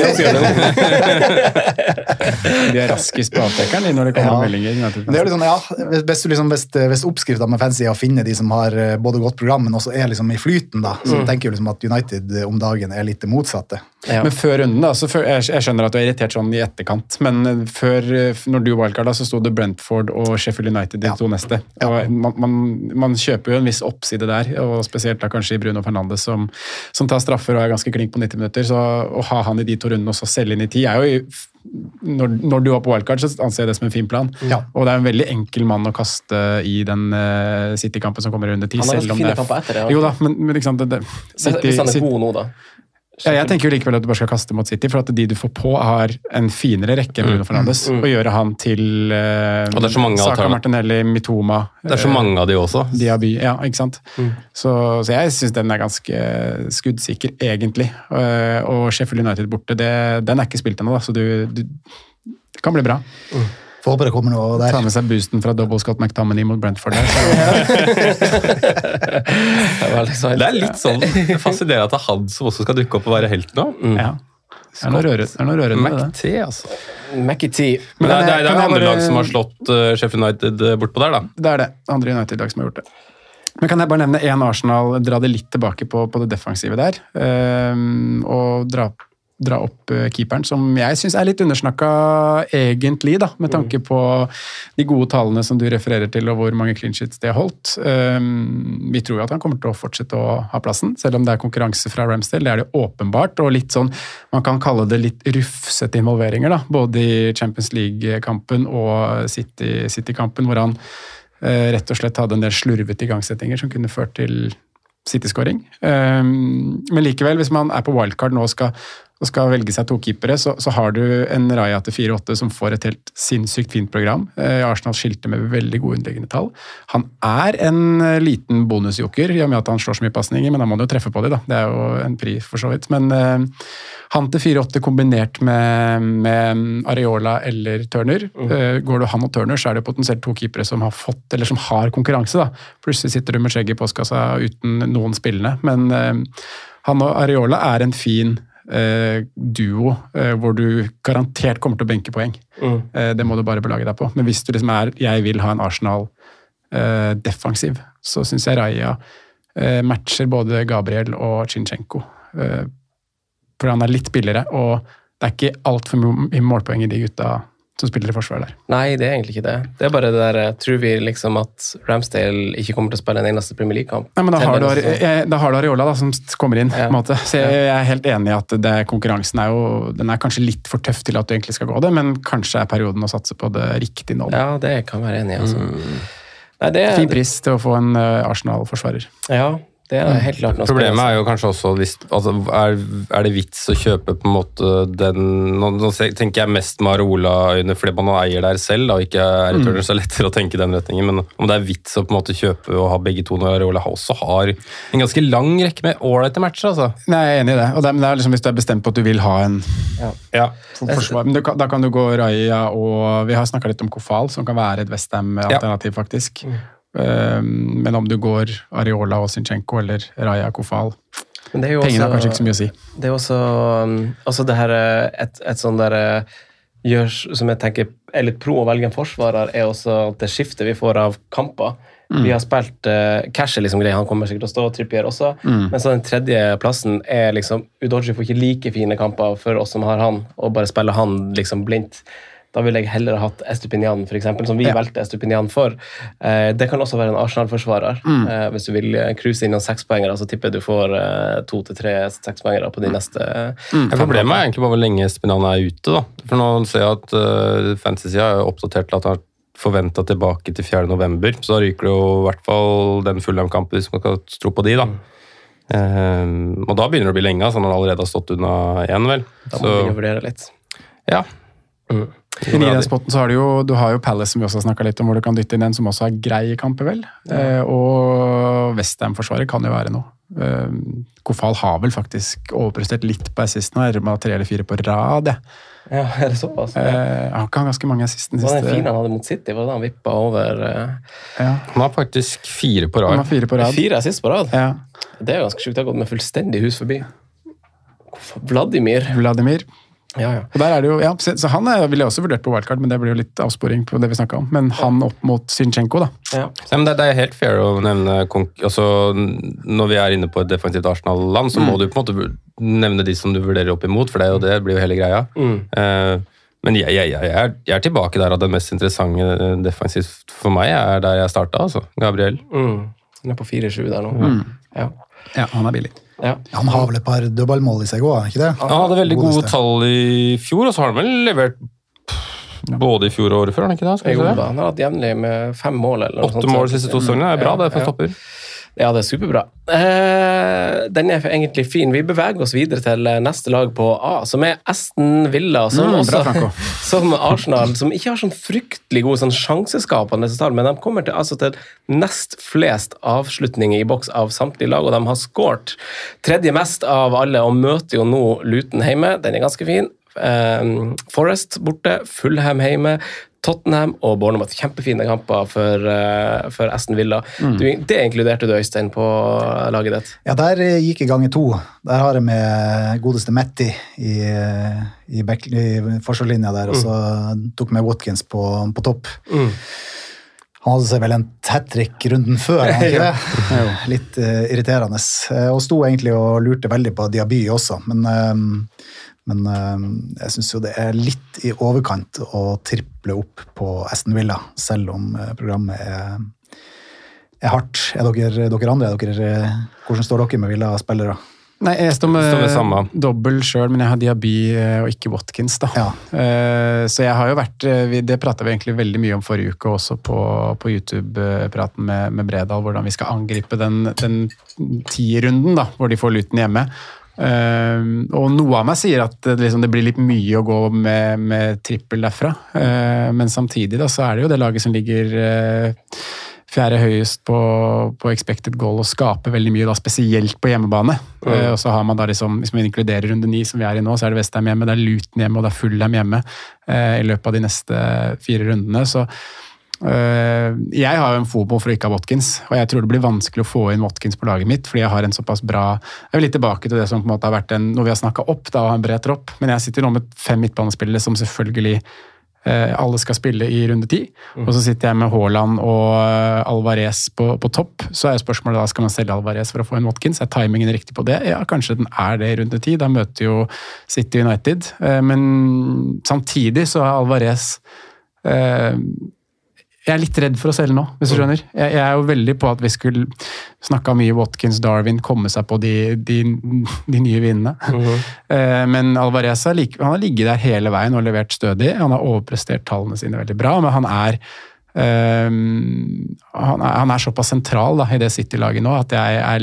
De er raskest på avdekkeren når det kommer Ja. meldinger. Det er jo liksom, ja, hvis, hvis, liksom, hvis, hvis oppskrifta med fancy er å finne de som har eh, både godt program, men også er liksom i flyten, da, så Mm. tenker jo liksom at United eh, om dagen er litt det motsatte. Men før runden, da, så før, jeg, jeg skjønner at du er irritert sånn i etterkant, men eh, før, når du wildcarda, så sto det Brentford og Sheffield United de to neste. Og man, man, man kjøper jo en viss oppside der, og spesielt da kanskje i Bruno Fernandes som, som tar straffer og er ganske klink på 90 minutter. Så å ha han i de to rundene og så selge inn i ti, er jo i- når, når du var på wildcard, så anser jeg det som en fin plan. Ja. Og det er en veldig enkel mann å kaste i den uh, City-kampen som kommer i runde ti. Han har ganske fine er- kamper etter det, ja. Jo da, men, men liksom det, det, City- Hvis han er god nå, da. Ja, jeg tenker jo likevel at du bare skal kaste mot City, for at de du får på, har en finere rekke enn Bruno Fernandes. Mm. Og gjøre han til uh, Saka. Martinelli, Mitoma Det er så mange av de også. eh, Diaby. Ja, ikke sant? Så, så jeg syns den er ganske skuddsikker, egentlig. Uh, og Sheffield United borte, det, den er ikke spilt ennå, så du, du Det kan bli bra. Får håpe det kommer noe der. Ta med seg boosten fra double Scott McTominay mot Brentford der. Så. Det er litt sånn fascinerende at det er han som også skal dukke opp og være helt nå. Ja. Det er noe rørende, med det. Altså. McAtee. Men det, er- det, er- det er andre bare- lag som har slått uh, Sheffield United uh, bortpå der, da. Det er det. Andre United-lag som har gjort det. Men kan jeg bare nevne én Arsenal, dra det litt tilbake på, på det defensive der. Um, og dra, dra opp eh, keeperen, som jeg syns er litt undersnakka egentlig, da, med tanke på de gode tallene som du refererer til, og hvor mange clean sheets de har holdt. Ehm, vi tror jo at han kommer til å fortsette å ha plassen, selv om det er konkurranse fra Ramsdale. Det er det åpenbart, og litt sånn, man kan kalle det litt rufsete involveringer, da, både i Champions League-kampen og City- City-kampen, hvor han eh, rett og slett hadde en del slurvete igangsettinger som kunne ført til City-skåring. Um, men likevel, hvis man er på wildcard nå og skal, og skal velge seg to keepere, så, så har du en Raja til 4-8 som får et helt sinnssykt fint program. Eh, Arsenal skilte med veldig gode underliggende tall. Han er en eh, liten bonusjoker, i og med at han slår så mye pasninger, men da må han jo treffe på de, da. Det er jo en pri, for så vidt. Men eh, han til 4-8 kombinert med, med Areola eller Turner. Eh, går du han og Turner, så er det potensielt to keepere som har fått, eller som har konkurranse. da. Plutselig sitter du med skjegget i postkassa uten noen spillende. Men eh, han og Areola er en fin duo eh, hvor du garantert kommer til å benke poeng. Mm. Eh, det må du bare belage deg på. Men hvis du liksom er 'jeg vil ha en Arsenal eh, defensiv', så syns jeg Raja eh, matcher både Gabriel og Chinchenko. Eh, for han er litt billigere, og det er ikke altfor mye målpoeng i de gutta som spiller i forsvar der. Nei, det er egentlig ikke det. Det er bare det der Tror vi liksom at Ramsdale ikke kommer til å spille en eneste Premier League-kamp? Nei, men da har, du, eh, da har du Areola da, som kommer inn. på en måte. Så jeg, jeg er helt enig i at det, konkurransen er jo den er kanskje litt for tøff til at du egentlig skal gå det, men kanskje er perioden å satse på det riktig nå. Ja, det kan jeg være enig i. Altså. Nei, det, Fin pris til å få en eh, Arsenal-forsvarer. Ja, det er helt klart noe Problemet er jo kanskje også hvis, altså, er, er det vits å kjøpe på en måte den Nå, nå tenker jeg mest med Areola-øyne fordi man eier der selv, da, og ikke er Mm. returner, så er det lettere å tenke den retningen. Men om det er vits å på en måte kjøpe og ha begge to når Areola også har en ganske lang rekke med ålreite matcher, altså. Nei, jeg er enig i det. Og det, men det er liksom hvis du er bestemt på at du vil ha en Ja. for- forsvar. Men du, kan- da kan du gå Raja og Vi har snakka litt om Kofal, som kan være et Westham-alternativ, faktisk. Um, men om du går Areola og Zinchenko eller Raja Kofal Pengene har kanskje ikke så mye å si. Det er også altså det her, eh, et, et sånn der eh, gjør, Som jeg tenker er litt pro å velge en forsvarer, er også det skiftet vi får av kamper. Mm. Vi har spilt uh, Cash er liksom grei, han kommer sikkert til å stå, Trippier også. Mm. Men så den tredje plassen er liksom Udoji får ikke like fine kamper for oss som har han, og bare spiller han liksom blindt. Da ville jeg heller hatt Estupinian, eksempel, som vi Ja. valgte Estupinian for. Eh, det kan også være en Arsenal-forsvarer. Mm. Eh, hvis du vil eh, cruise inn noen sekspoengere, så tipper jeg du får eh, to til tre sekspoengere på de neste Mm. Problemet er egentlig bare hvor lenge Estupinian er ute. da. For Nå ser jeg at uh, Fantasy har oppdatert til at han har forventa tilbake til 4. november, så da ryker det jo i hvert fall den Fulham-kampen hvis man skal tro på de. da. Um, og da begynner det å bli lenge, så han har allerede har stått unna én, vel. Da må vi vurdere litt. Ja. I den spotten så har du jo, du har jo Palace, som vi også har snakka litt om, hvor du kan dytte inn en som også er grei i kamper, vel. Eh, og Westham-forsvaret kan jo være noe. Eh, Kofal har vel faktisk overprestert litt på assisten her, med tre eller fire på rad. Ja. Ja, er det såpass? Eh, han har ikke ganske mange assisten Det Var den siste. fine han hadde mot City? Var det da han vippa over eh, Ja. Han har faktisk fire på rad. Han har fire på rad. Fire assist på rad? Ja. Det er jo ganske sjukt. Det har gått med fullstendig hus forbi. Vladimir. Vladimir. Ja, ja. Og der er det jo, ja, så han ville jeg også vurdert på wildcard, men det blir jo litt avsporing på det vi om. Men han opp mot Zinchenko, da. ja. Ja, men det, det er helt fair å nevne konk altså, Når vi er inne på et defensivt Arsenal-land, så må du på en måte nevne de som du vurderer opp imot, for det, og det blir jo hele greia. Eh, men jeg, jeg, jeg, er, jeg er tilbake der at det mest interessante eh, defensivt for meg er der jeg starta, altså. Gabriel. Mm. Han er på 4-7 der nå. Ja. Ja, han er billig. Ja. Han har vel et par dødballmål i seg òg, ikke det? Han hadde veldig gode tall i fjor, og så har han vel levert både i fjor og året før? han ikke det? Skal Jo se. da, han har hatt jevnlig med fem mål. eller noe Åtte mål de siste to sesongene. Det er bra, det, for en Ja. stopper. Ja, det er superbra. Eh, den er egentlig fin. Vi beveger oss videre til eh, neste lag på A, som er Aston Villa. Som, Mm, bra, også, som Arsenal, som ikke har sånn fryktelig gode sånn sjanseskapende tall, men de kommer til, altså til nest flest avslutninger i boks av samtlige lag, og de har skåret tredje mest av alle, og møter jo nå Luton hjemme. Den er ganske fin. Um, Forest borte, Fulham hjemme. Tottenham og Bournemouth. Kjempefine kamper for, uh, for Aston Villa. Du, det inkluderte du, Øystein, på laget ditt. Ja, der eh, gikk jeg ganger to. Der har jeg med godeste Metti i, eh, i, back- i forsvarslinja der, og så tok med Watkins på, på topp. Han hadde seg vel en hat trick runden før, ikke? Litt uh, irriterende. Og sto egentlig og lurte veldig på Diaby også, men, eh, men eh, jeg syns jo det er litt i overkant å triple opp på Aston Villa, selv om eh, programmet er, er hardt. Er dere, dere andre, er dere, eh, hvordan står dere med Villa-spillere? Nei, jeg står med, Står med dobbel sjøl, men jeg har Diaby og ikke Watkins. da. Ja. Så jeg har jo vært Det prata vi egentlig veldig mye om forrige uke også på, på YouTube-praten med, med Bredal, hvordan vi skal angripe den, den tierrunden da, hvor de får Luton hjemme. Eh, og noe av meg sier at det, liksom, det blir litt mye å gå med, med trippel derfra. Uh, men samtidig da, så er det jo det laget som ligger uh, fjerde høyest på, på expected goal og skaper veldig mye, da, spesielt på hjemmebane. Eh, og så har man da liksom, Hvis man inkluderer runde ni, som vi er i nå, så er det Westham hjemme, det er Luton hjemme og det er Fullheim hjemme eh, i løpet av de neste fire rundene. så jeg har jo en fobo for å ikke ha Watkins, og jeg tror det blir vanskelig å få inn Watkins på laget mitt, fordi jeg har en såpass bra Jeg vil litt tilbake til det som på en måte har vært en, noe vi har snakka opp, da, en bred tropp, men jeg sitter nå med fem midtbanespillere som selvfølgelig eh, alle skal spille i runde ti. Og så sitter jeg med Haaland og eh, Alvarez på, på topp. Så er jo spørsmålet da, skal man selge Alvarez for å få en Watkins. Er timingen riktig på det? Ja, kanskje den er det i runde ti. Da møter jo City United. Eh, Men samtidig så er Alvarez eh, jeg er litt redd for å selge nå, hvis du skjønner. Jeg, jeg er jo veldig på at vi skulle snakka mye Watkins, Darwin, komme seg på de, de, de nye vinene. Uh -huh. Men Alvarez har, han har ligget der hele veien og levert stødig. Han har overprestert tallene sine veldig bra, men han er um, han er, han er såpass sentral da, i det City-laget nå at jeg er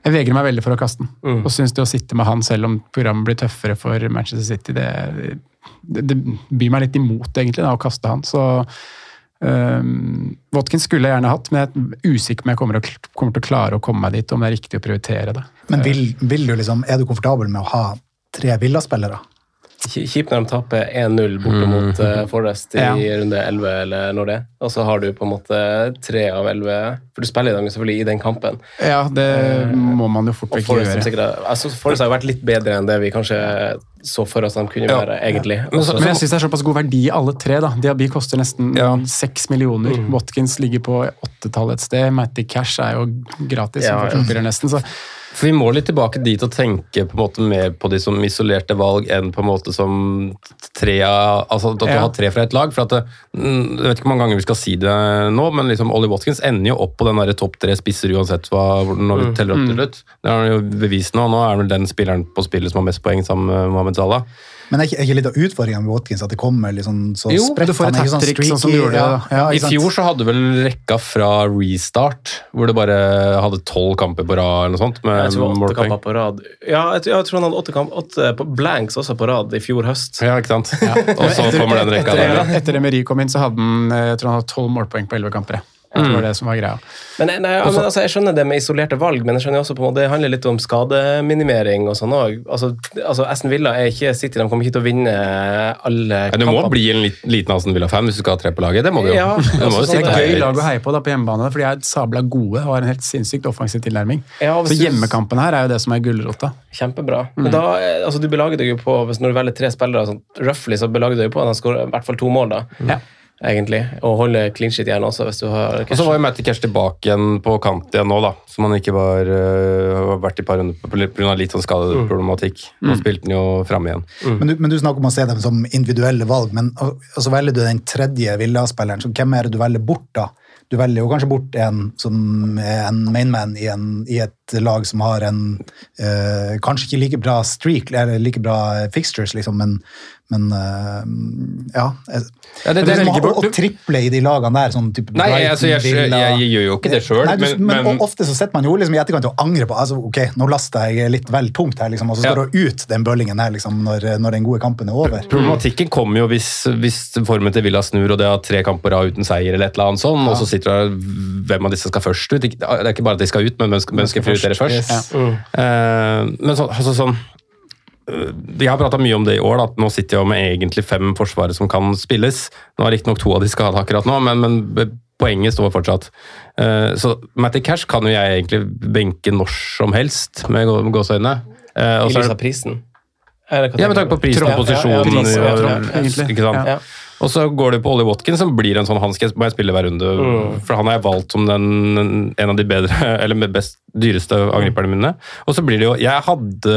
jeg vegrer meg veldig for å kaste den. Og syns det å sitte med han selv om programmet blir tøffere for Manchester City, det, det, det byr meg litt imot egentlig da, å kaste han. Så øhm, Watkins skulle jeg gjerne hatt, men jeg er usikker om jeg kommer, å, kommer til å klare å komme meg dit, om det er riktig å prioritere det. Men vil, vil du liksom, er du komfortabel med å ha tre Villa-spillere? Kj- Kjipt når de taper 1-0 borte mot Forrest Forest i Ja. runde 11, eller når det er. Og så har du på en måte tre av 11 For du spiller dem selvfølgelig i den kampen. Ja, det må man jo fort vekk gjøre. sikkert, altså Forrest har jo vært litt bedre enn det vi kanskje så for oss de kunne Ja. være, egentlig. Men så- Også- Men jeg syns det er såpass god verdi alle tre. da. Diaby koster nesten Ja. millioner. millioner. Watkins ligger på åttetallet et sted. Matty Cash er jo gratis som Ja, ja. nesten. så For Vi må litt tilbake dit og tenke på en måte mer på de som isolerte valg enn på en måte som tre altså at du Ja. har tre fra et lag. for at det, mm, Jeg vet ikke hvor mange ganger vi skal si det nå, men liksom Ollie Watkins ender jo opp på den der topp tre spisser uansett hva, når vi teller opp til slutt. Det har han jo bevist nå. Nå er han vel den spilleren på spillet som har mest poeng sammen med Mohammed Salah. Men er ikke, er ikke litt av utfordringen med Watkins at det kommer liksom så Jo, spredt? du får et hat-trick, sånn som du gjorde, ja, ja, I fjor så hadde vel rekka fra restart, hvor det bare hadde tolv kamper på rad eller noe sånt. med jeg tror åtte kamper på rad. Ja, jeg tror, jeg tror han hadde åtte, kamp, åtte på blanks også på rad i fjor høst. Ja, ikke sant? Ja. Og så kommer den rekka etter, der. Etter Emery kom inn, så hadde han eh, jeg tror han hadde tolv målpoeng på elleve kamper. Jeg. Tror det var det som var greia. Men, nei, ja, men altså, Jeg skjønner det med isolerte valg, men jeg skjønner også på en måte, det handler litt om skademinimering og sånn. Altså, altså, Aston Villa er ikke City, de kommer ikke til å vinne alle Ja, du må bli en liten Aston Villa-fan hvis du skal ha tre på laget. Det må du jo. Ja, du må jo altså, Det er gøy lag å heie på da på hjemmebane, for de er sabla gode og har en helt sinnssykt offensiv tilnærming. Ja, Så hjemmekampen her er jo det som er gulrota. Kjempebra. Men da, altså, du belager deg jo på, hvis når du velger tre spillere, sånn, roughly, så belager du deg på at han skårer i hvert fall to mål, da. Ja. Egentlig. Og holde clean shit igjen også, hvis du har Og så var jo Matty Cash tilbake igjen på kant igjen nå, da. Som han ikke var uh, har vært i par runder pga. litt sånn skadeproblematikk. Nå spilte han jo fram igjen. Men, du, men du snakker om å se dem som individuelle valg, men og, og så velger du den tredje Villa-spilleren. Hvem er det du velger bort, da? Du velger jo kanskje bort en som er en mainman i, en, i et lag som har en uh, kanskje ikke like bra streak, eller like bra fixtures, liksom, men, men uh, ja. Ja, det- er det liksom, å, å triple i de lagene der, sånn type Nei, Brighton, altså, jeg, jeg, jeg, gjør jo ikke det sjøl, men, men, men ofte så sitter man jo liksom i etterkant og angrer på altså, ok, nå lasta jeg litt vel tungt her, liksom, og så Ja. står du ut den bøllingen her liksom, når, når den gode kampen er over. Problematikken kommer jo hvis, hvis formen til Villa snur, og det har tre kamper av uten seier, eller et eller annet sånn, og så sitter det hvem av disse skal først ut. Det er ikke bare at de skal ut, men hvem skal, hvem skal prioritere først. Yes. Uh, men så, altså, sånn eh, Vi har prata mye om det i år, at nå sitter jeg med egentlig fem forsvarere som kan spilles. Nå er riktignok to av de skada akkurat nå, men, men poenget står fortsatt. Eh, så Matty Cash kan jo jeg egentlig benke når som helst, med gå- gåseøyne. Eh, I så er lys av prisen. Ja, med tanke på prisen og Ja, ja, ja, pris, og- tropp, ikke sant? Og så går det på Ollie Watkins, som blir en sånn han skal, jeg spille hver runde. Mm. For han har jeg valgt som den, en av de bedre, eller best dyreste angriperne mine. Og så blir det jo Jeg hadde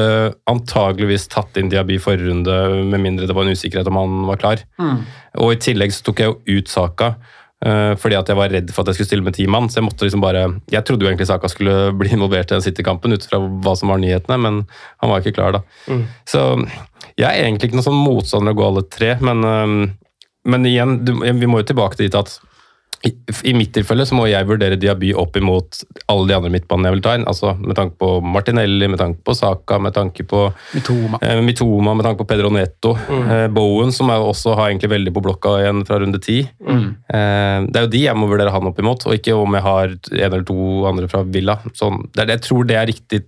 antageligvis tatt inn Diaby forrige runde, med mindre det var en usikkerhet om han var klar. Og i tillegg så tok jeg jo ut Saka. eh, fordi at jeg var redd for at jeg skulle stille med ti mann. Så jeg måtte liksom bare Jeg trodde jo egentlig Saka skulle bli involvert i den City-kampen ut fra hva som var nyhetene, men han var ikke klar da. Så jeg er egentlig ikke noen sånn motstander av å gå alle tre, men, øhm, men igjen, du, vi må jo tilbake dit at i, I mitt tilfelle så må jeg vurdere Diaby opp imot alle de andre midtbanene jeg vil ta inn. altså Med tanke på Martinelli, med tanke på Saka, med tanke på Mitoma. eh, Mitoma, med tanke på Pedro Neto. Eh, Bowen, som jeg også har egentlig veldig på blokka igjen fra runde ti. Eh, det er jo de jeg må vurdere han opp imot, og ikke om jeg har en eller to andre fra Villa. Sånn, det er, jeg tror det er riktig,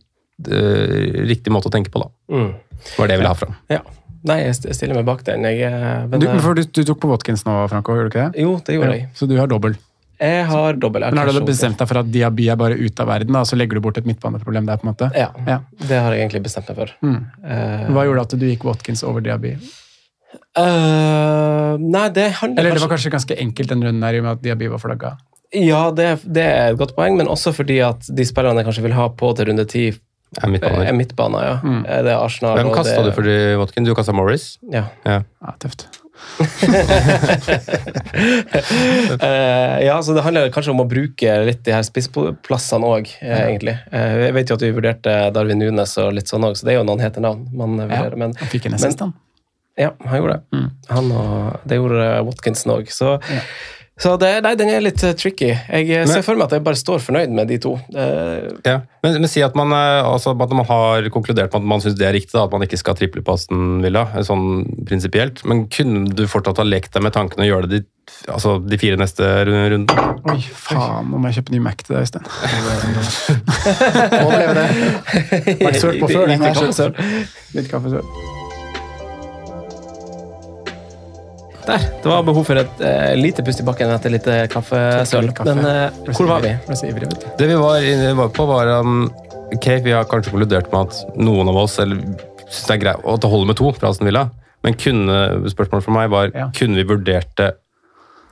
eh, riktig måte å tenke på, da. Mm. var det jeg ville ha fram. Ja. Nei, jeg stiller meg bak den. Jeg, eh, men, Du, eh, for du, du tok på Watkins nå, Franco, gjorde du ikke det? jo, det gjorde jeg. Så du har dobbel. Jeg har dobbel. Men har du bestemt deg for at Diaby er bare ute av verden, da, så legger du bort et midtbaneproblem der? på en måte? Ja, Ja. det har jeg egentlig bestemt meg for. Mm. Eh, Hva gjorde at du gikk Watkins over Diaby? Uh, nei, det handler Eller det var kanskje ganske enkelt den runden her, i og med at Diaby var flagga? Ja, det, det er et godt poeng, men også fordi at de spillerne jeg kanskje vil ha på til runde ti, Er midtbaner. er midtbaner. Ja. Mm. Eh, Det er Arsenal Hvem kasta det- du for de, Watkin? Du kasta Morris? Ja. Ja. Ja, tøft. uh, ja, så det handler kanskje om å bruke litt de her spissplassene òg, egentlig. Uh, jeg vet jo at vi vurderte Darwin Nunes og litt sånn òg, så det er jo noen hete navn man vurderer. Men, Han fikk en men- assist, han. Ja, han gjorde det. Mm. Han og, det gjorde Watkinson òg. Så, så det, nei, den er litt eh, tricky. Jeg eh, ser Men- for meg at jeg bare står fornøyd med de to. Eh, Ja. Men, men si at man, eh, altså, at man har konkludert med at man syns det er riktig, da, at man ikke skal triple på Aston Villa, sånn prinsipielt. Men kunne du fortsatt ha lekt deg med tanken å gjøre det de, altså, de fire neste ru- rundene? Oi, faen, nå må jeg kjøpe ny Mac til deg, Øystein. Overleve det. Vært sølt på før, Litt kaffe her. Der. Det var behov for et uh, lite pust i bakken etter litt eh, kaffesøl. Kaffe. Men uh, hvor var vi? du. Det vi var, inne- var på, var um, Ok, vi har kanskje konkludert med at noen av oss eller, synes det er greit at det holder med to fra Aston Villa. Men kunne, spørsmålet for meg var Ja. kunne vi vurdert det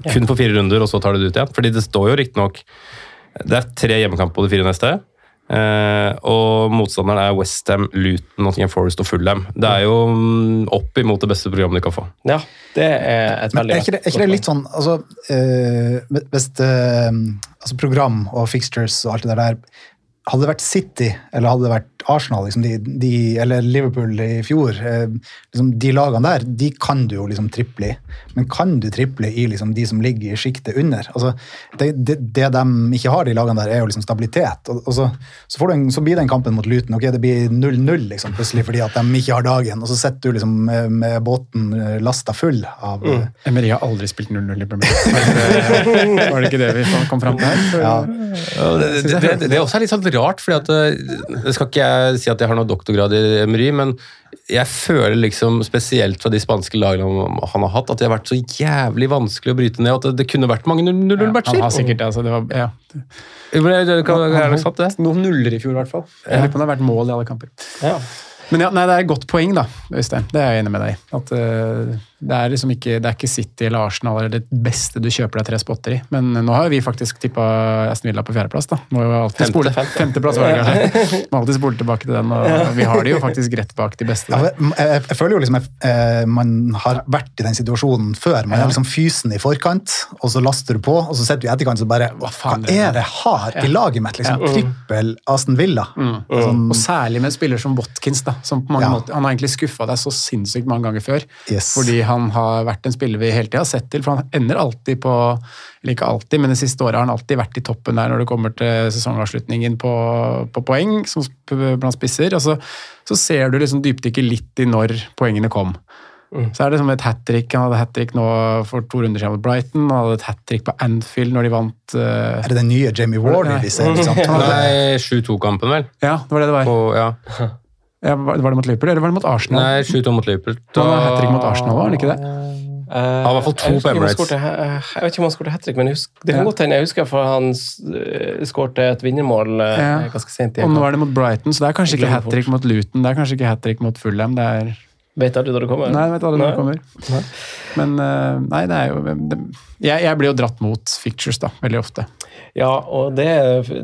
kun for fire runder, og så tar det det ut igjen? Fordi det står jo riktignok Det er tre hjemmekamper på de fire neste. Eh, og motstanderen er Westham, Luton, Nottingham Forest og Fulham. Det er jo um, opp imot det beste programmet du kan få. Ja, det er et Men veldig er ikke det, er ikke det litt sånn altså, uh, Hvis eh, altså program og fixtures og alt det der hadde det vært City eller hadde det vært Arsenal liksom de, de, eller Liverpool i fjor eh, liksom De lagene der de kan du jo liksom triple i. Men kan du triple i liksom de som ligger i sjiktet under? Altså, det, det, det de ikke har, de lagene der, er jo liksom stabilitet. Og, og så, så, får du en, så blir den kampen mot Luton. ok, Det blir 0-0 liksom, plutselig fordi at de ikke har dagen. Og så sitter du liksom med, med båten eh, lasta full av mm. Emery har aldri spilt 0-0 i Premier League. Var det ikke det vi kom fram til her? Ja. Ja, det, det, det, det, også er litt sånn rart, fordi at det skal ikke jeg si at jeg har noe doktorgrad i Emery, men jeg føler liksom spesielt fra de spanske lagene han har hatt, at det har vært så jævlig vanskelig å bryte ned. At det, kunne vært mange 0-0-matcher. Ja, han har sikkert altså det var, ja. Det kan være sant, det. Noen nuller i fjor, i hvert fall. Jeg lurer på om det har vært mål i alle kamper. Ja. Men ja, nei, det er et godt poeng, da, Øystein. Det er jeg enig med deg i. At uh, det er liksom ikke, det er ikke City eller Arsenal eller det beste du kjøper deg tre spotter i. Men nå har jo vi faktisk tippa Aston Villa på fjerdeplass. da. Må jo alltid spole. Femteplass hver gang. Må alltid spole tilbake til den. og Vi har det jo faktisk rett bak de beste. Ja, jeg, jeg, føler jo liksom at eh, man har vært i den situasjonen før. Man er liksom fysen i forkant, og så laster du på, og så sitter du i etterkant og bare Hva, faen, hva er det jeg har i laget mitt? liksom? Trippel Aston Villa. Mm. Sånn, og særlig med en spiller som Watkins, da, som på mange ja. måter, han har egentlig skuffa deg så sinnssykt mange ganger før. Yes. fordi han han har vært en spiller vi hele tida har sett til. For han ender alltid på Eller ikke alltid, men det siste året har han alltid vært i toppen der når det kommer til sesongavslutningen på, på poeng som blant spisser. Og så, så ser du liksom dypdykket litt i når poengene kom. Mm. Så er det som et hat trick. Han hadde hat trick nå for to runder siden mot Brighton. Han hadde et hat trick på Anfield når de vant uh... Er det den nye Jamie Warner vi ser? Nei, 7-2-kampen, vel. Ja, det var det det var. På, ja. Ja, var det mot Liverpool, eller var det mot Arsenal? Nei, 7-2 mot Liverpool. Da... Han hat trick mot Arsenal, var han ikke det? Uh, han har i hvert fall to på Emirates. Jeg vet ikke om han skåret hat trick, men husk, det kan ja. godt hende. Jeg husker for han skårte et vinnermål ja. ganske sent. Og nå er det mot Brighton, så det er kanskje ikke hat trick mot Luton, det er kanskje ikke hat trick mot Fulham. det er... Vet aldri når det kommer. Nei, vet aldri når det kommer. Nei. Men nei, det er jo det, jeg, jeg, blir jo dratt mot fictures da, veldig ofte. Ja, og det,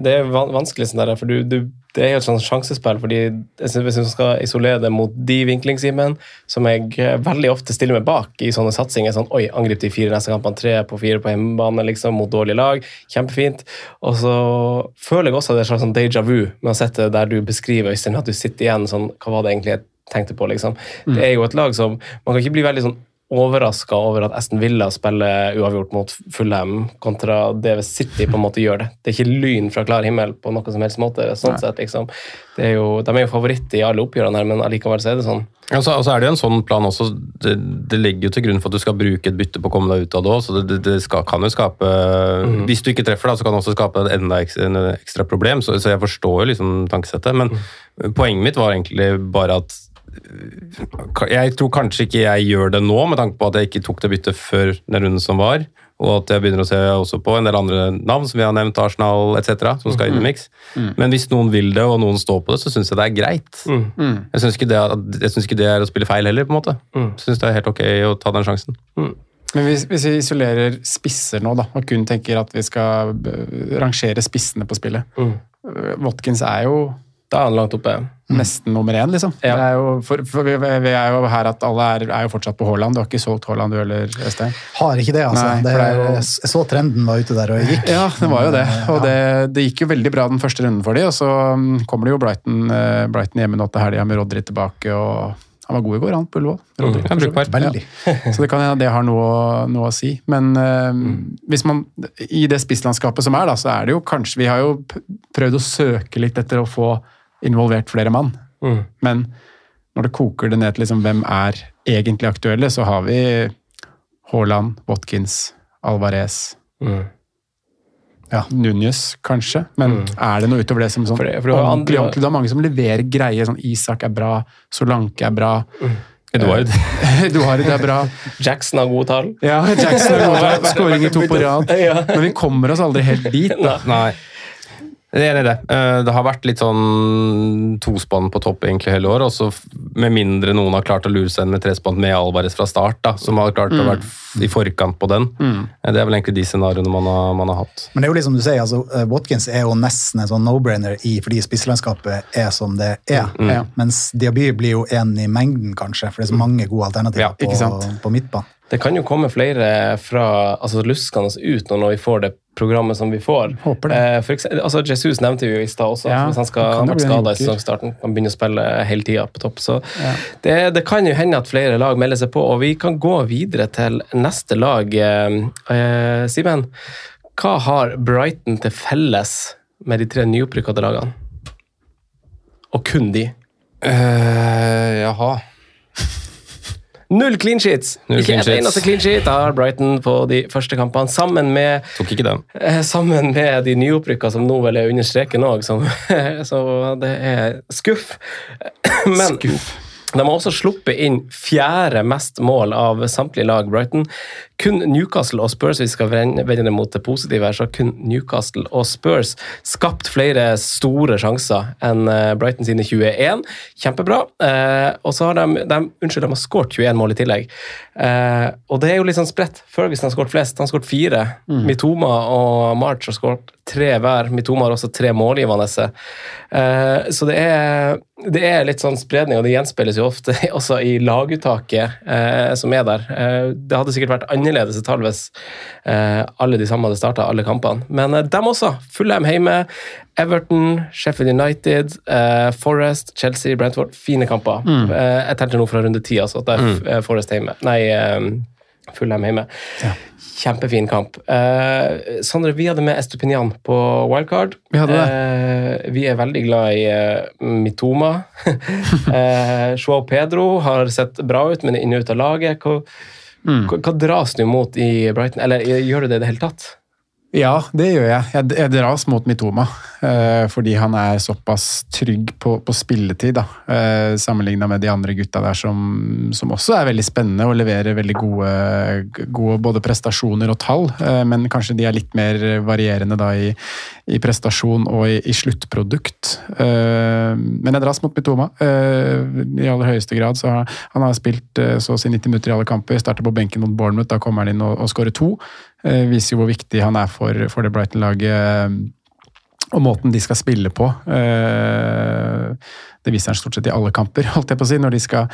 det er vanskelig sånn der, for du, du det er jo et sånt sjansespill. fordi Hvis man skal isolere det mot de vinklingsimene, som jeg veldig ofte stiller meg bak i sånne satsinger sånn, Oi, angrip de fire neste kampene, tre på fire på hjemmebane liksom, mot dårlige lag. Kjempefint. Og så føler jeg også det er et sånn déjà vu med å sette der du beskriver Øystein, at du sitter igjen sånn Hva var det egentlig jeg tenkte på? liksom. Mm. Det er jo et lag som Man kan ikke bli veldig sånn overraska over at Aston Villa spiller uavgjort mot Fulham, kontra det hvis City på en måte gjør det. Det er ikke lyn fra klar himmel på noen som helst måte. sånn sett, liksom. Er jo, de er jo favoritt i alle oppgjørene her, men allikevel så er det sånn. Og så, altså, er det jo en sånn plan også. Det, det, legger jo til grunn for at du skal bruke et bytte på å komme deg ut av det òg, så det, det skal, kan jo skape mm. Hvis du ikke treffer, da, så kan det også skape et enda ekstra, ekstra problem, så, så, jeg forstår jo liksom tankesettet. Men mm. poenget mitt var egentlig bare at jeg tror kanskje ikke jeg gjør det nå, med tanke på at jeg ikke tok det byttet før den runden som var. Og at jeg begynner å se også på en del andre navn som vi har nevnt, Arsenal etc., som skal inn i miks. Mm. Men hvis noen vil det, og noen står på det, så syns jeg det er greit. Mm. mm. Jeg syns ikke, ikke, det er å spille feil heller, på en måte. Mm. Jeg syns det er helt ok å ta den sjansen. Mm. Men hvis, hvis, vi isolerer spisser nå, da, og kun tenker at vi skal rangere spissene på spillet mm. Watkins er jo da er han langt oppe. Nesten nummer én, liksom. Ja. Er jo, for, for vi, vi, er jo her at alle er, er jo fortsatt på Haaland. Du har ikke solgt Haaland, du heller, Øystein? Har ikke det, altså. Nei, det er, jo, jeg så trenden var ute der og gikk. Ja, det var jo det. Og det, det gikk jo veldig bra den første runden for de, og så um, kommer det jo Brighton, uh, Brighton hjemme nå til helga med Rodry tilbake. og han var god i går, han på Ullevål. Mm. Ja. Så det kan hende det har noe, noe å si. Men uh, mm. hvis man, i det spisslandskapet som er, da, så er det jo kanskje Vi har jo prøvd å søke litt etter å få involvert flere mann. Mm. Men når det koker det ned til liksom, hvem er egentlig aktuelle, så har vi Haaland, Watkins, Alvarez. Mm. Ja. Núñez, kanskje, men mm. er det noe utover det som sånn for det, for det ordentlig, ordentlig? Det er mange som leverer greier. sånn Isak er bra, Solanke er bra. Mm. Eduard. Eduard er bra. Jackson har gode tall. Ja, Jackson har gode tall. Skåringer to på rad. Men vi kommer oss aldri helt dit. Da. Nei. Jeg er enig i det. Eh, det har vært litt sånn tospann på topp egentlig hele året. Også med mindre noen har klart å lure seg inn med trespann med Alvarez fra start, da, som har klart mm. å være i forkant på den. Mm. Eh, det er vel egentlig de scenarioene man har, man har, hatt. Men det er jo liksom du sier, altså, eh, Watkins er jo nesten en sånn no-brainer i fordi spisslandskapet er som det er. Mm. Mens Diaby blir jo en i mengden, kanskje, for det er så mange gode alternativer ja, på, på midtbanen. Det kan jo komme flere fra altså luskende ut når vi får det programmet som vi får. Håper det. Eh, for eksempel, altså Jesus nevnte vi jo i stad også. Ja, hvis han skal kan jo vært skada i sesongstarten. Han begynner å spille hele tida på topp. Så Ja. det, det kan jo hende at flere lag melder seg på, og vi kan gå videre til neste lag. Eh, eh, Simen, hva har Brighton til felles med de tre nyopprykkede lagene? Og kun de. Uh, jaha. Null clean sheets! Null Ikke et eneste clean sheet har Brighton på de første kampene, sammen med Tok ikke den. Eh, Sammen med de nyopprykka som nå vel er under streken òg, så det er skuff. Men de har også sluppet inn fjerde mest mål av samtlige lag. Brighton. Kun Newcastle og Spurs, hvis vi skal vende det mot det positive, her, så kun Newcastle og Spurs skapt flere store sjanser enn eh, Brighton sine 21. Kjempebra. Eh, og så har de, de Unnskyld, de har skåret 21 mål i tillegg. Eh, og det er jo litt sånn spredt. Ferguson har skåret flest. Han har skåret fire. Mitoma og March har skåret tre hver. Mitoma har også tre målgivende. Eh, så det er, det er litt sånn spredning, og det gjenspeiles jo ofte også i laguttaket eh, som er der. Eh, det hadde sikkert vært annerledes hvis eh, alle de samme hadde starta alle kampene. Men eh, dem også. Fulham hjemme. Everton, Sheffield United, eh, Forest, Chelsea, Brentford. Fine kamper. Mm. Eh, jeg telte nå fra runde ti, altså. at Det er eh, Forest hjemme. Nei, Fulham hjemme. Kjempefin kamp. Eh, Sondre, vi hadde med Estupinian på wildcard. Vi hadde det. Eh, vi er veldig glad i eh, Mitoma. eh, Joao Pedro har sett bra ut, men er inne ut av laget. Hva, Mm. hva, hva dras du mot i Brighton? Eller gjør du det i det hele tatt? Ja, det gjør jeg. Jeg, jeg dras mot Mitoma. Eh, fordi han er såpass trygg på, på spilletid, da. Eh, Sammenligna med de andre gutta der som, som også er veldig spennende og leverer veldig gode, gode både prestasjoner og tall. Eh, men kanskje de er litt mer varierende da i, i prestasjon og i, i sluttprodukt. Eh, men jeg dras mot Mitoma. Eh, I aller høyeste grad. Så han har spilt eh, så å si 90 minutter i alle kamper. Starter på benken mot Bournemouth, da kommer han inn og, og skårer to. Eh, viser jo hvor viktig han er for, for det Brighton-laget eh, og måten de skal spille på. Eh, Det viser han stort sett i alle kamper, holdt jeg på å si. Når de skal,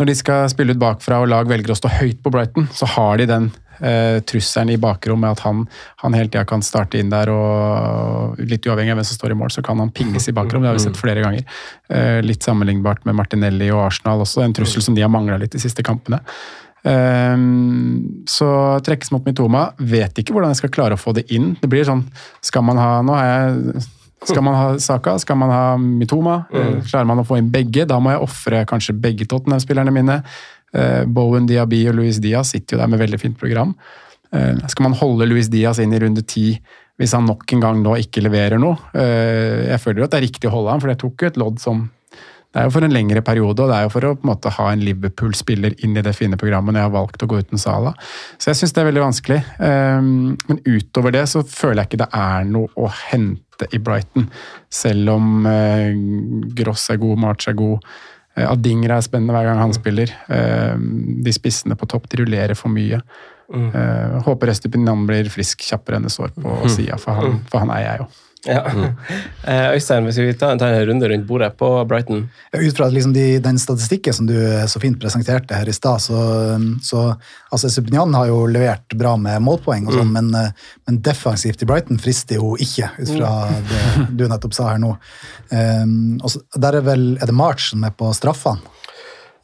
når de skal spille ut bakfra og lag velger å stå høyt på Brighton, så har de den trusselen i bakrommet at han, han hele tida kan starte inn der og litt uavhengig av hvem som står i mål, så kan han pinges i bakrom. Det har vi sett flere ganger. Litt sammenlignbart med Martinelli og Arsenal også, en trussel som de har mangla litt de siste kampene. Ehm, så trekkes mot Mitoma. Vet ikke hvordan jeg skal klare å få det inn. Det blir sånn Skal man ha Nå har jeg skal man ha Saka? Skal man ha Mitoma? Mm. Klarer man å få inn begge? Da må jeg ofre kanskje begge Tottenham-spillerne mine. Eh, Bowen, Diaby og Luis Diaz sitter jo der med veldig fint program. Eh, Skal man holde Luis Diaz inn i runde ti hvis han nok en gang nå ikke leverer noe? Eh, Jeg føler jo at det er riktig å holde han, for jeg tok jo et lodd som det er jo for en lengre periode, og det er jo for å på en måte ha en Liverpool-spiller inn i det fine programmet når jeg har valgt å gå uten Sala. Så jeg syns det er veldig vanskelig. Um, Men utover det så føler jeg ikke det er noe å hente i Brighton. Selv om eh, Gross er god, March er god. eh, Adingra er spennende hver gang han spiller. Um, De spissene på topp de rullerer for mye. Mm. håper Estupinian blir frisk kjappere enn det står på sida, for, han- for han er jeg jo. Ja. Eh, Øystein, hvis vi tar en, tar en runde rundt bordet på Brighton Ut fra liksom de, den statistikken som du så fint presenterte her i stad, så, så altså Subnian har jo levert bra med målpoeng, og sånn, men, eh, men defensivt i Brighton frister jo ikke, ut fra det du nettopp sa her nå. Um, og så, der er vel er det March som er på straffene.